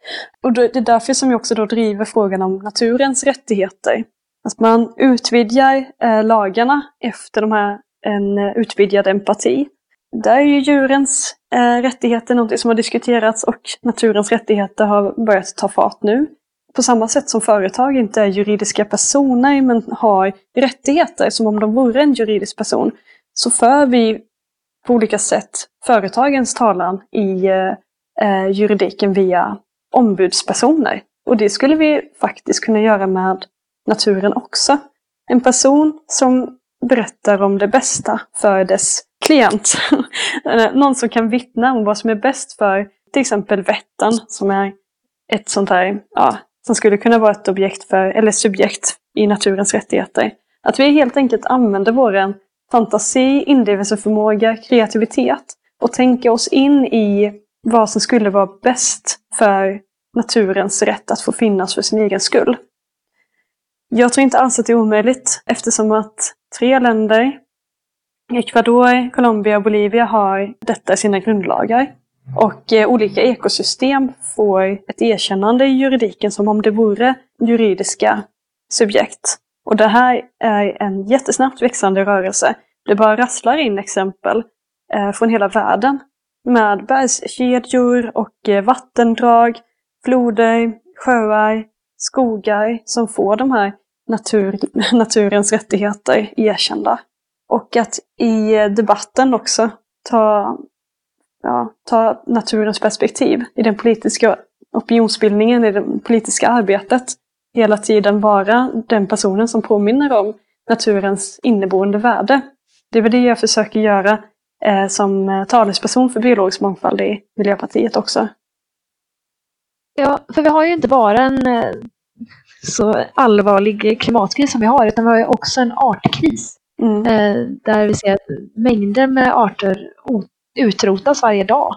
Och det är därför som jag också då driver frågan om naturens rättigheter. Att man utvidgar eh, lagarna efter de här, en eh, utvidgad empati. Där är ju djurens eh, rättigheter någonting som har diskuterats och naturens rättigheter har börjat ta fart nu. På samma sätt som företag inte är juridiska personer men har rättigheter som om de vore en juridisk person, så för vi på olika sätt företagens talan i eh, eh juridiken via ombudspersoner. Och det skulle vi faktiskt kunna göra med naturen också. En person som berättar om det bästa för dess klient. Eh, någon som kan vittna om vad som är bäst för till exempel Vättern som är ett sånt här, ja, som skulle kunna vara ett objekt för, eller subjekt i naturens rättigheter. Att vi helt enkelt använder vår fantasi, inlevelseförmåga, kreativitet och tänker oss in i vad som skulle vara bäst för naturens rätt att få finnas för sin egen skull. Jag tror inte alls att det är omöjligt eftersom att tre länder, Ecuador, Colombia och Bolivia har detta i sina grundlagar. Och eh, olika ekosystem får ett erkännande i juridiken som om det vore juridiska subjekt. Och det här är en jättesnabbt växande rörelse. Det bara rasslar in exempel eh, från hela världen med bergskedjor och eh, vattendrag, floder, sjöar, skogar som får de här natur, naturens rättigheter erkända. Och att i debatten också ta, ja, ta naturens perspektiv i den politiska opinionsbildningen, i det politiska arbetet. Hela tiden vara den personen som påminner om naturens inneboende värde. Det är väl det jag försöker göra eh, som eh, talesperson för biologisk mångfald i Miljöpartiet också. Ja, för vi har ju inte bara en eh, så allvarlig klimatkris som vi har, utan vi har ju också en artkris. Mm. Eh, där vi ser att mängder med arter utrotas varje dag.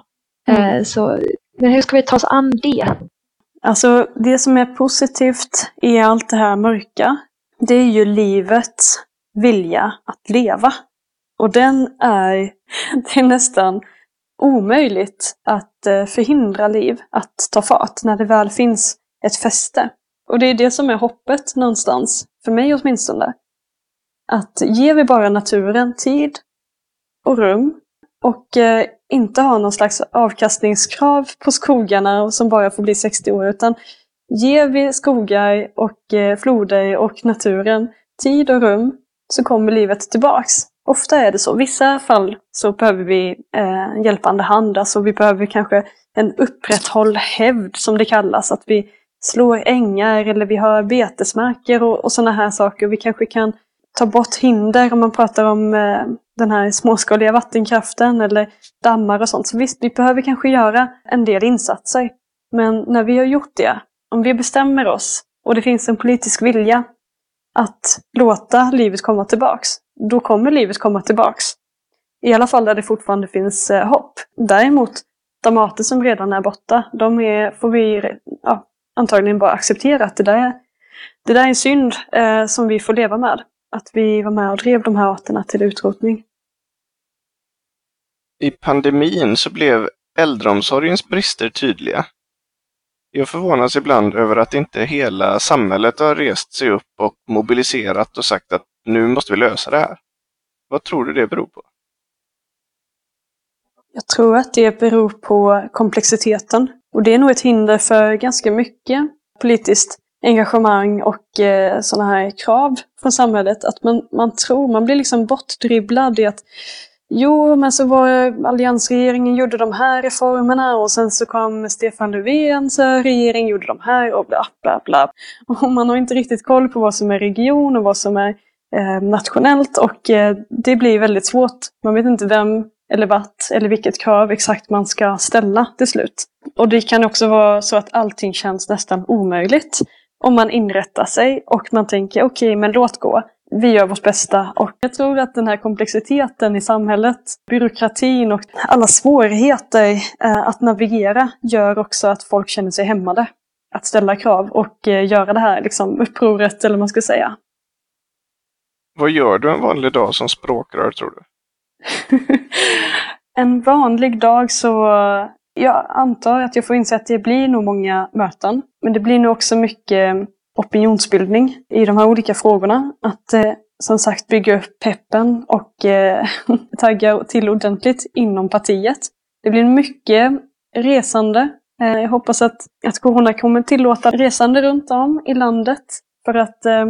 Mm. Eh, så, men hur ska vi ta oss an det? Alltså det som är positivt i allt det här mörka, det är ju livets vilja att leva. Och den är, det är nästan omöjligt att eh, förhindra liv att ta fart när det väl finns ett fäste. Och det är det som är hoppet någonstans, för mig åtminstone. Att ger vi bara naturen tid och rum och eh, inte ha någon slags avkastningskrav på skogarna som bara får bli 60 år, utan ger vi skogar och eh, floder och naturen tid och rum så kommer livet tillbaks. Ofta är det så. I vissa fall så behöver vi eh, hjälpande hand, alltså vi behöver kanske en upprätthåll hävd som det kallas, att vi slår ängar eller vi har betesmarker och, och sådana här saker. Vi kanske kan ta bort hinder om man pratar om eh, den här småskaliga vattenkraften eller dammar och sånt. Så visst, vi behöver kanske göra en del insatser. Men när vi har gjort det, om vi bestämmer oss och det finns en politisk vilja att låta livet komma tillbaks, då kommer livet komma tillbaks. I alla fall där det fortfarande finns eh, hopp. Däremot, de arter som redan är borta, de är, får vi ja, antagligen bara acceptera att det där är, det där är en synd eh, som vi får leva med. att vi var med och drev de här arterna till utrotning. I pandemin så blev äldreomsorgens brister tydliga. Jag förvånas ibland över att inte hela samhället har rest sig upp och mobiliserat och sagt att nu måste vi lösa det här. Vad tror du det beror på? Jag tror att det beror på komplexiteten. Och det är nog ett hinder för ganska mycket politiskt engagemang och eh, sådana här krav från samhället. Att man, man tror, man blir liksom bortdribblad i att Jo, men så var alliansregeringen gjorde de här reformerna och sen så kom Stefan Löfvens regering gjorde de här och bla bla bla. Och man har inte riktigt koll på vad som är region och vad som är Eh, nationellt och eh, det blir väldigt svårt. Man vet inte vem eller vart eller vilket krav exakt man ska ställa till slut. Och det kan också vara så att allting känns nästan omöjligt om man inrättar sig och man tänker okej, okay, men låt gå. Vi gör vårt bästa och jag tror att den här komplexiteten i samhället, byråkratin och alla svårigheter eh, att navigera gör också att folk känner sig hämmade att ställa krav och göra det här liksom, upproret, eller vad man ska säga. Vad gör du en vanlig dag som språkrör, tror du? en vanlig dag så jag antar att jag får inse att det blir nog många möten. Men det blir nog också mycket opinionsbildning i de här olika frågorna. Att eh, som sagt bygga upp peppen och eh, tagga till ordentligt inom partiet. Det blir mycket resande. Eh, jag hoppas att, att Corona kommer tillåta resande runt om i landet för att eh,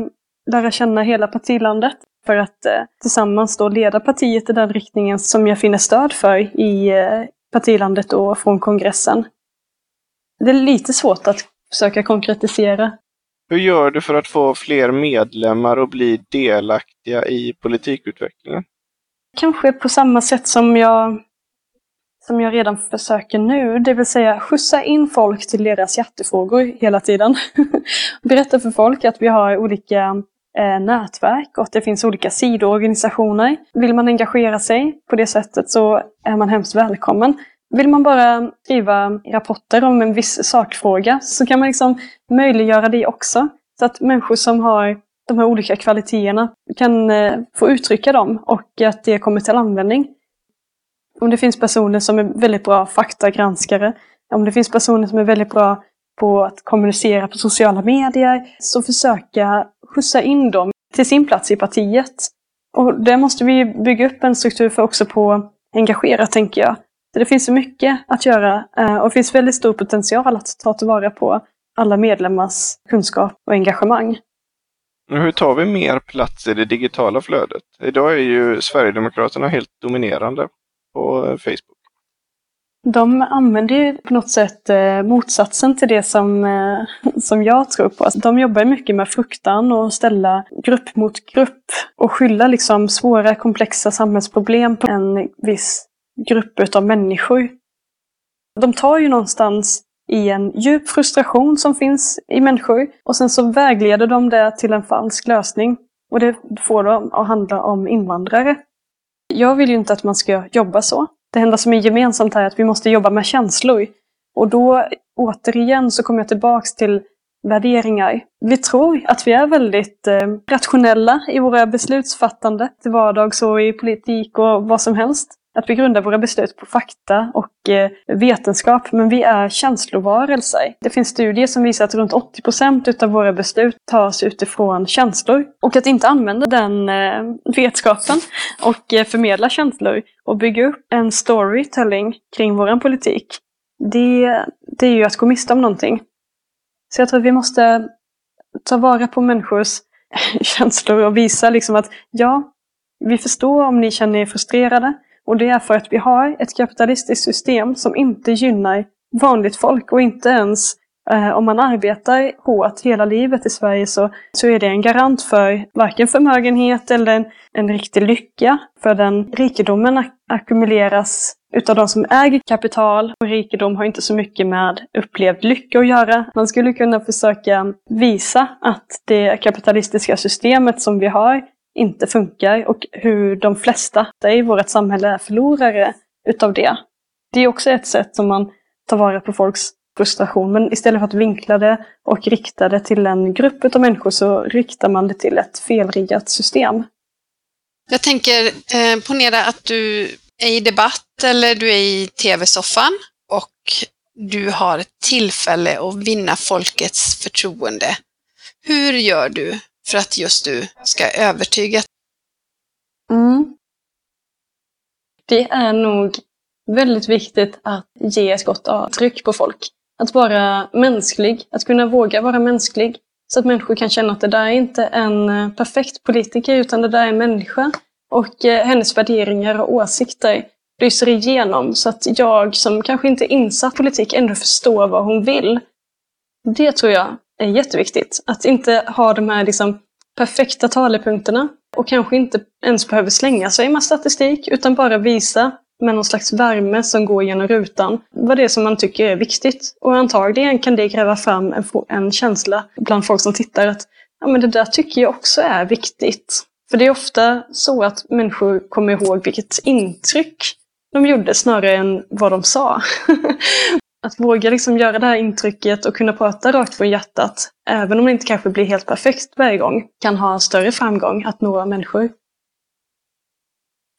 lära känna hela partilandet. För att eh, tillsammans då leda partiet i den riktningen som jag finner stöd för i eh, partilandet och från kongressen. Det är lite svårt att försöka konkretisera. Hur gör du för att få fler medlemmar att bli delaktiga i politikutvecklingen? Kanske på samma sätt som jag, som jag redan försöker nu, det vill säga skjutsa in folk till deras hjärtefrågor hela tiden. Berätta för folk att vi har olika Eh, nätverk och att det finns olika sidoorganisationer. Vill man engagera sig på det sättet så är man hemskt välkommen. Vill man bara skriva rapporter om en viss sakfråga så kan man liksom möjliggöra det också. Så att människor som har de här olika kvaliteterna kan eh, få uttrycka dem och att det kommer till användning. Om det finns personer som är väldigt bra faktagranskare, om det finns personer som är väldigt bra på att kommunicera på sociala medier, så försöka skjutsa in dem till sin plats i partiet. Och det måste vi bygga upp en struktur för också på engagera, tänker jag. det finns så mycket att göra eh, och det finns väldigt stor potential att ta tillvara på alla medlemmars kunskap och engagemang. Hur tar vi mer plats i det digitala flödet? Idag är ju Sverigedemokraterna helt dominerande på Facebook. De använder ju på något sätt eh, motsatsen till det som, eh, som jag tror på. Alltså, de jobbar mycket med fruktan och ställa grupp mot grupp och skylla liksom svåra komplexa samhällsproblem på en viss grupp av människor. De tar ju någonstans i en djup frustration som finns i människor och sen så vägleder de det till en falsk lösning. Och det får dem att handla om invandrare. Jag vill ju inte att man ska jobba så. Det enda som är gemensamt här är att vi måste jobba med känslor. Och då återigen så kommer jag tillbaks till värderingar. Vi tror att vi är väldigt eh, rationella i våra beslutsfattande till vardags och i politik och vad som helst. Att vi grundar våra beslut på fakta och eh, vetenskap, men vi är känslovarelser. Det finns studier som visar att runt 80 procent av våra beslut tas utifrån känslor. Och att inte använda den eh, vetskapen och eh, förmedla känslor och bygga upp en storytelling kring vår politik, det, det är ju att gå miste om någonting. Så jag tror att vi måste ta vara på människors känslor och visa liksom att ja, vi förstår om ni känner er frustrerade. Och det är för att vi har ett kapitalistiskt system som inte gynnar vanligt folk och inte ens eh, om man arbetar hårt hela livet i Sverige så, så är det en garant för varken förmögenhet eller en, en riktig lycka. För den rikedomen ak ackumuleras utav de som äger kapital och rikedom har inte så mycket med upplevd lycka att göra. Man skulle kunna försöka visa att det kapitalistiska systemet som vi har inte funkar och hur de flesta i vårt samhälle är förlorare utav det. Det är också ett sätt som man tar vara på folks frustration. Men istället för att vinkla det och rikta det till en grupp av människor så riktar man det till ett felriggat system. Jag tänker, eh, ponera att du är i debatt eller du är i tv-soffan och du har ett tillfälle att vinna folkets förtroende. Hur gör du för att just du ska övertyga? Mm. Det är nog väldigt viktigt att ge ett gott avtryck på folk. Att vara mänsklig, att kunna våga vara mänsklig. Så att människor kan känna att det där är inte en eh, perfekt politiker utan det där är en människa. Och eh, hennes värderingar och åsikter lyser igenom så att jag som kanske inte är insatt i politik ändå förstår vad hon vill. Det tror jag är jätteviktigt. Att inte ha de här liksom perfekta talepunkterna och kanske inte ens behöver slänga sig med statistik utan bara visa med någon slags värme som går genom rutan vad det är som man tycker är viktigt. Och antagligen kan det gräva fram en, en känsla bland folk som tittar att ja, men det där tycker jag också är viktigt. För det är ofta så att människor kommer ihåg vilket intryck de gjorde snarare än vad de sa. att våga liksom göra det här intrycket och kunna prata rakt från hjärtat, även om det inte kanske blir helt perfekt varje gång, kan ha större framgång att nå människor.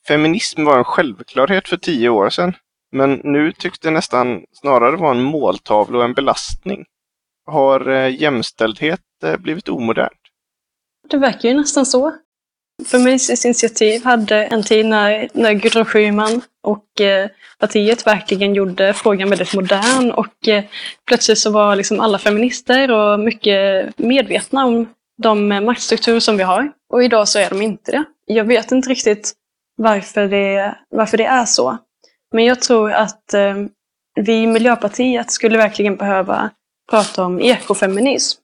Feminism var en självklarhet för tio år sedan, men nu tycks det nästan snarare vara en måltavla och en belastning. Har eh, jämställdhet eh, blivit omodernt? Det verkar ju nästan så. Feministiskt initiativ hade en tid när, när Gudrun Schyman och eh, partiet verkligen gjorde frågan väldigt modern och eh, plötsligt så var liksom alla feminister och mycket medvetna om de maktstrukturer som vi har. Och idag så är de inte det. Jag vet inte riktigt varför det, varför det är så. Men jag tror att eh, vi i Miljöpartiet skulle verkligen behöva prata om ekofeminism.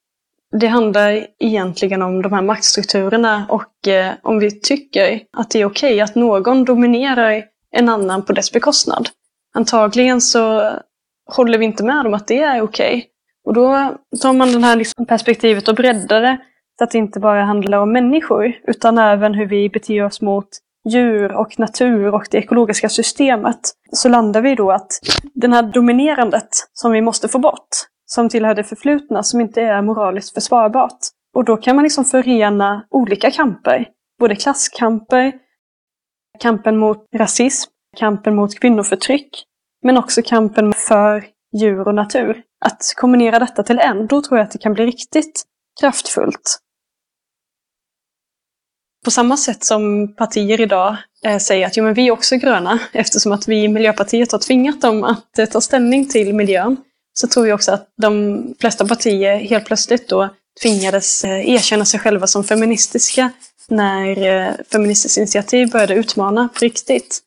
Det handlar egentligen om de här maktstrukturerna och eh, om vi tycker att det är okej okay att någon dominerar en annan på dess bekostnad. Antagligen så håller vi inte med om att det är okej. Okay. Och då tar man det här liksom perspektivet och breddar det så att det inte bara handlar om människor utan även hur vi beter oss mot djur och natur och det ekologiska systemet. Så landar vi då att det här dominerandet som vi måste få bort, som tillhör det förflutna, som inte är moraliskt försvarbart. Och då kan man liksom förena olika kamper. Både klasskamper, kampen mot rasism, kampen mot kvinnoförtryck, men också kampen för djur och natur. Att kombinera detta till en, då tror jag att det kan bli riktigt kraftfullt. På samma sätt som partier idag eh, säger att jo, men vi är också gröna, eftersom att vi i Miljöpartiet har tvingat dem att eh, ta ställning till miljön, så tror jag också att de flesta partier helt plötsligt då tvingades eh, erkänna sig själva som feministiska när eh, Feministiskt initiativ började utmana på riktigt.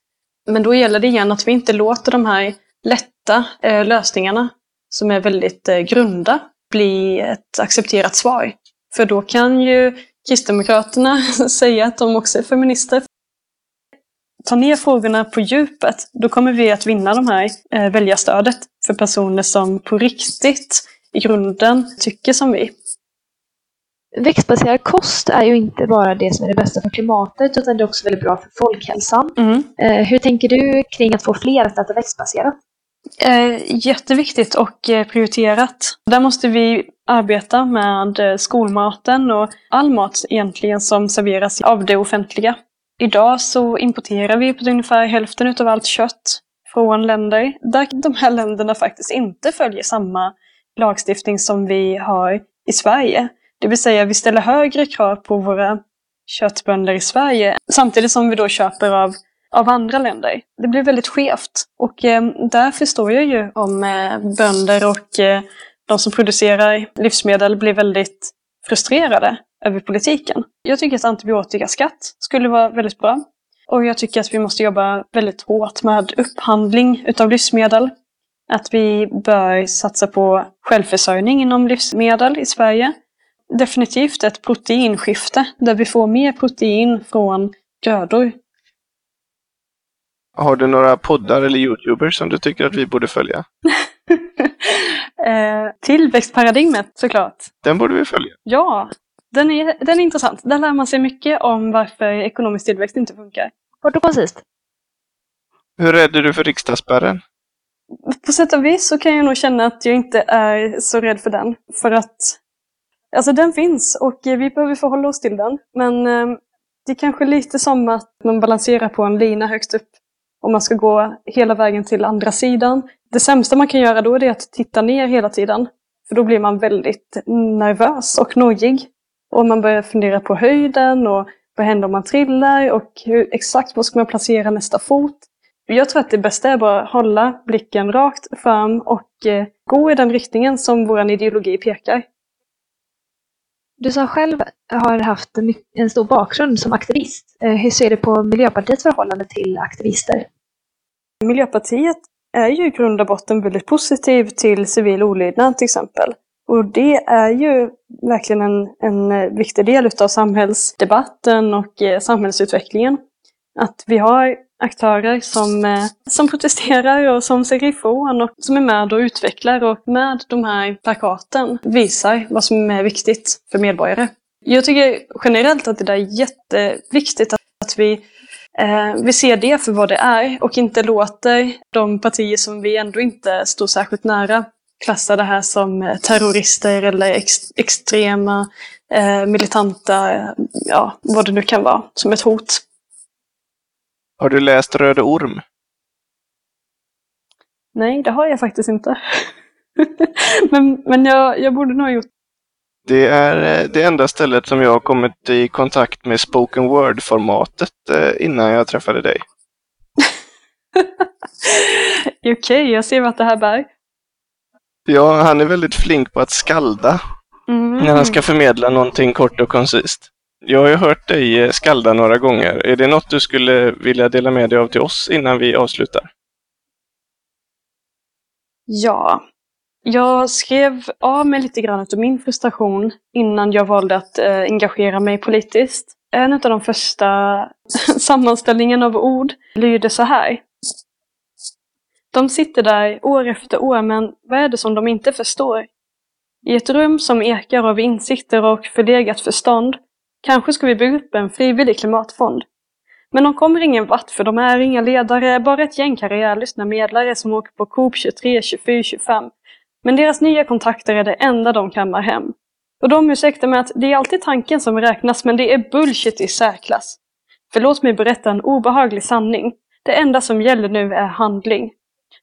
Men då gäller det igen att vi inte låter de här lätta eh, lösningarna, som är väldigt grunda, bli ett accepterat svar. För då kan ju Kristdemokraterna säga att de också är feminister. Ta ner frågorna på djupet, då kommer vi att vinna de här väljarstödet för personer som på riktigt i grunden tycker som vi. Växtbaserad kost är ju inte bara det som är det bästa för klimatet utan det är också väldigt bra för folkhälsan. Mm. Eh, hur tänker du kring att få fler att äta växtbaserat? Eh, jätteviktigt och eh, prioriterat. Där måste vi arbeta med eh, skolmaten och all mat egentligen som serveras av det offentliga. Idag så importerar vi på ungefär hälften av allt kött från länder där de här länderna faktiskt inte följer samma lagstiftning som vi har i Sverige. Det vill säga vi ställer högre krav på våra köttbönder i Sverige samtidigt som vi då köper av, av andra länder. Det blir väldigt skevt. Och eh, där förstår jag ju om eh, bönder och eh, de som producerar livsmedel blir väldigt frustrerade över politiken. Jag tycker att antibiotikaskatt skulle vara väldigt bra. Och jag tycker att vi måste jobba väldigt hårt med upphandling utav livsmedel. Att vi bör satsa på självförsörjning inom livsmedel i Sverige definitivt ett proteinskifte där vi får mer protein från grödor. Har du några poddar eller youtubers som du tycker att vi borde följa? eh, tillväxtparadigmet såklart. Den borde vi följa. Ja, den är, den är intressant. Där lär man sig mycket om varför ekonomisk tillväxt inte funkar. Kort och koncist. Hur räddar du för riksdagsspärren? på sätt och vis så kan jag nog känna att jag inte är så rädd för den. För att alltså den finns och vi behöver förhålla oss till den. Men eh, det är kanske lite som att man balanserar på en lina högst upp. Om man ska gå hela vägen till andra sidan. Det sämsta man kan göra då är att titta ner hela tiden. För då blir man väldigt nervös och nojig. Och man börjar fundera på höjden och vad händer om man trillar och hur, exakt var ska man placera nästa fot. Jag tror att det bästa är bara att hålla blicken rakt fram och eh, gå i den riktningen som vår ideologi pekar. Du som själv har haft en stor bakgrund som aktivist. Eh, hur ser du på Miljöpartiets förhållande till aktivister? Miljöpartiet är ju i grund och botten väldigt positiv till civil olydnad till exempel. Och det är ju verkligen en, en eh, viktig del av samhällsdebatten och eh, samhällsutvecklingen. Att vi har aktörer som, eh, som protesterar och som säger ifrån och som är med och utvecklar och med de här plakaten visar vad som är viktigt för medborgare. Jag tycker generellt att det där är jätteviktigt att vi, eh, vi ser det för vad det är och inte låter de partier som vi ändå inte står särskilt nära klassa det här som terrorister eller ex, extrema, eh, militanta, ja, vad det nu kan vara, som ett hot. Har du läst Röde Orm? Nej, det har jag faktiskt inte. men men jag, jag borde nog ha gjort det är eh, det enda stället som jag har kommit i kontakt med spoken word-formatet eh, innan jag träffade dig. Okej, okay, jag ser vart det här bär. Ja, han är väldigt flink på att skalda. Mm. När han ska förmedla någonting kort och koncist. Jag har ju hört dig eh, skalda några gånger. Är det något du skulle vilja dela med dig av till oss innan vi avslutar? Ja. Jag skrev av mig lite grann av min frustration innan jag valde att eh, engagera mig politiskt. En av de första sammanställningen av ord lyder så här. De sitter där år efter år, men vad är det som de inte förstår? I ett rum som ekar av insikter och förlegat förstånd Kanske ska vi bygga upp en frivillig klimatfond. Men de kommer ingen vart för de är inga ledare, bara ett gäng karriärlystna medlare som åker på Coop 23, 24, 25. Men deras nya kontakter är det enda de kammar hem. Och de ursäktar med att det är alltid tanken som räknas, men det är bullshit i särklass. För låt mig berätta en obehaglig sanning. Det enda som gäller nu är handling.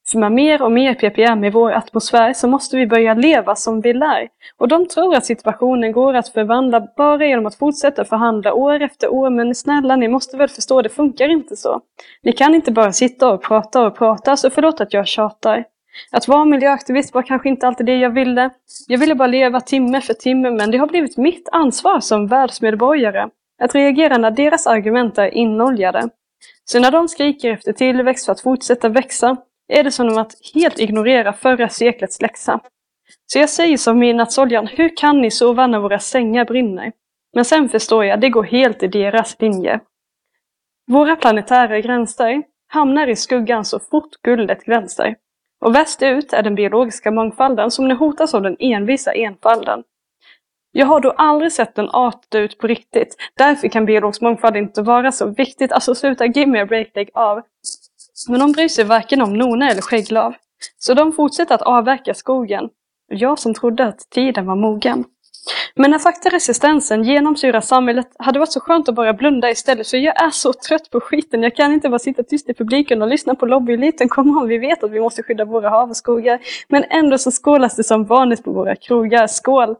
För med mer och mer ppm i vår atmosfär så måste vi börja leva som vi lär. Och de tror att situationen går att förvandla bara genom att fortsätta förhandla år efter år. Men snälla, ni måste väl förstå, det funkar inte så. Ni kan inte bara sitta och prata och prata, så förlåt att jag tjatar. Att vara miljöaktivist var kanske inte alltid det jag ville. Jag ville bara leva timme för timme, men det har blivit mitt ansvar som världsmedborgare att reagera när deras argument är inoljade. Så när de skriker efter tillväxt för att fortsätta växa, är det som att helt ignorera förra seklets läxa. Så jag säger som midnattsoljan, hur kan ni sova när våra sängar brinner? Men sen förstår jag, det går helt i deras linje. Våra planetära gränser hamnar i skuggan så fort guldet glänser. Och värst ut är den biologiska mångfalden som nu hotas av den envisa enfalden. Jag har då aldrig sett en art dö ut på riktigt. Därför kan biologisk mångfald inte vara så viktigt. Alltså sluta, give me a break, lägg av. Men de bryr sig varken om nona eller skägglav. Så de fortsätter att avverka skogen. Jag som trodde att tiden var mogen. Men när faktaresistensen genomsyrar samhället hade det varit så skönt att bara blunda istället för jag är så trött på skiten. Jag kan inte bara sitta tyst i publiken och lyssna på lobbyeliten. Kom on, vi vet att vi måste skydda våra hav och skogar. Men ändå så skålas det som vanligt på våra krogar. Skål!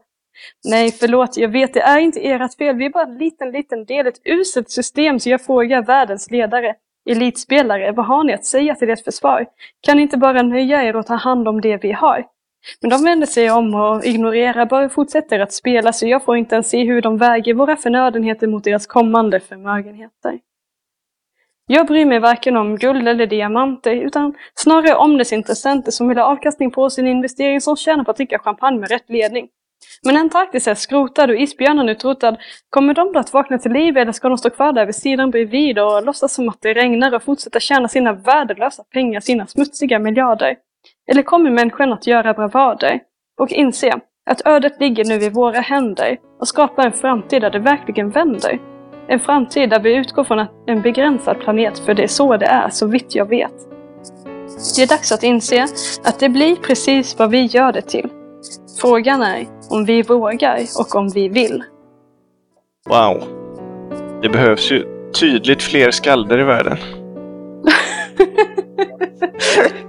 Nej, förlåt, jag vet, det är inte ert fel. Vi är bara en liten, liten del, ett uselt system, så jag frågar världens ledare. Elitspelare, vad har ni att säga till ert försvar? Kan ni inte bara nöja er och ta hand om det vi har? Men de vänder sig om och ignorerar, bara fortsätter att spela så jag får inte ens se hur de väger våra förnödenheter mot deras kommande förmögenheter. Jag bryr mig varken om guld eller diamanter, utan snarare om dess intressenter som vill ha avkastning på sin investering som tjänar på att dricka champagne med rätt ledning. Men Antarktis är skrotad och isbjörnen utrotad. Kommer de då att vakna till liv eller ska de stå kvar där vid sidan bredvid och låtsas som att det regnar och fortsätta tjäna sina värdelösa pengar, sina smutsiga miljarder? Eller kommer människan att göra bravader och inse att ödet ligger nu i våra händer och skapa en framtid där det verkligen vänder? En framtid där vi utgår från en begränsad planet, för det är så det är, så vitt jag vet. Det är dags att inse att det blir precis vad vi gör det till. Frågan är om vi vågar och om vi vill. Wow. Det behövs ju tydligt fler skalder i världen.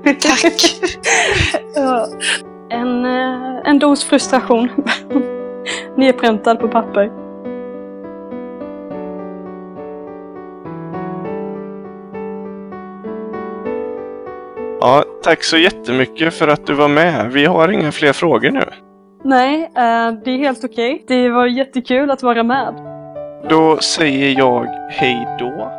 Tack! Ja. En, eh, en dos frustration. Nedpräntad på papper. Ja, tack så jättemycket för att du var med. Vi har inga fler frågor nu. Nej, eh, det är helt okej. Det var jättekul att vara med. Då säger jag hej då.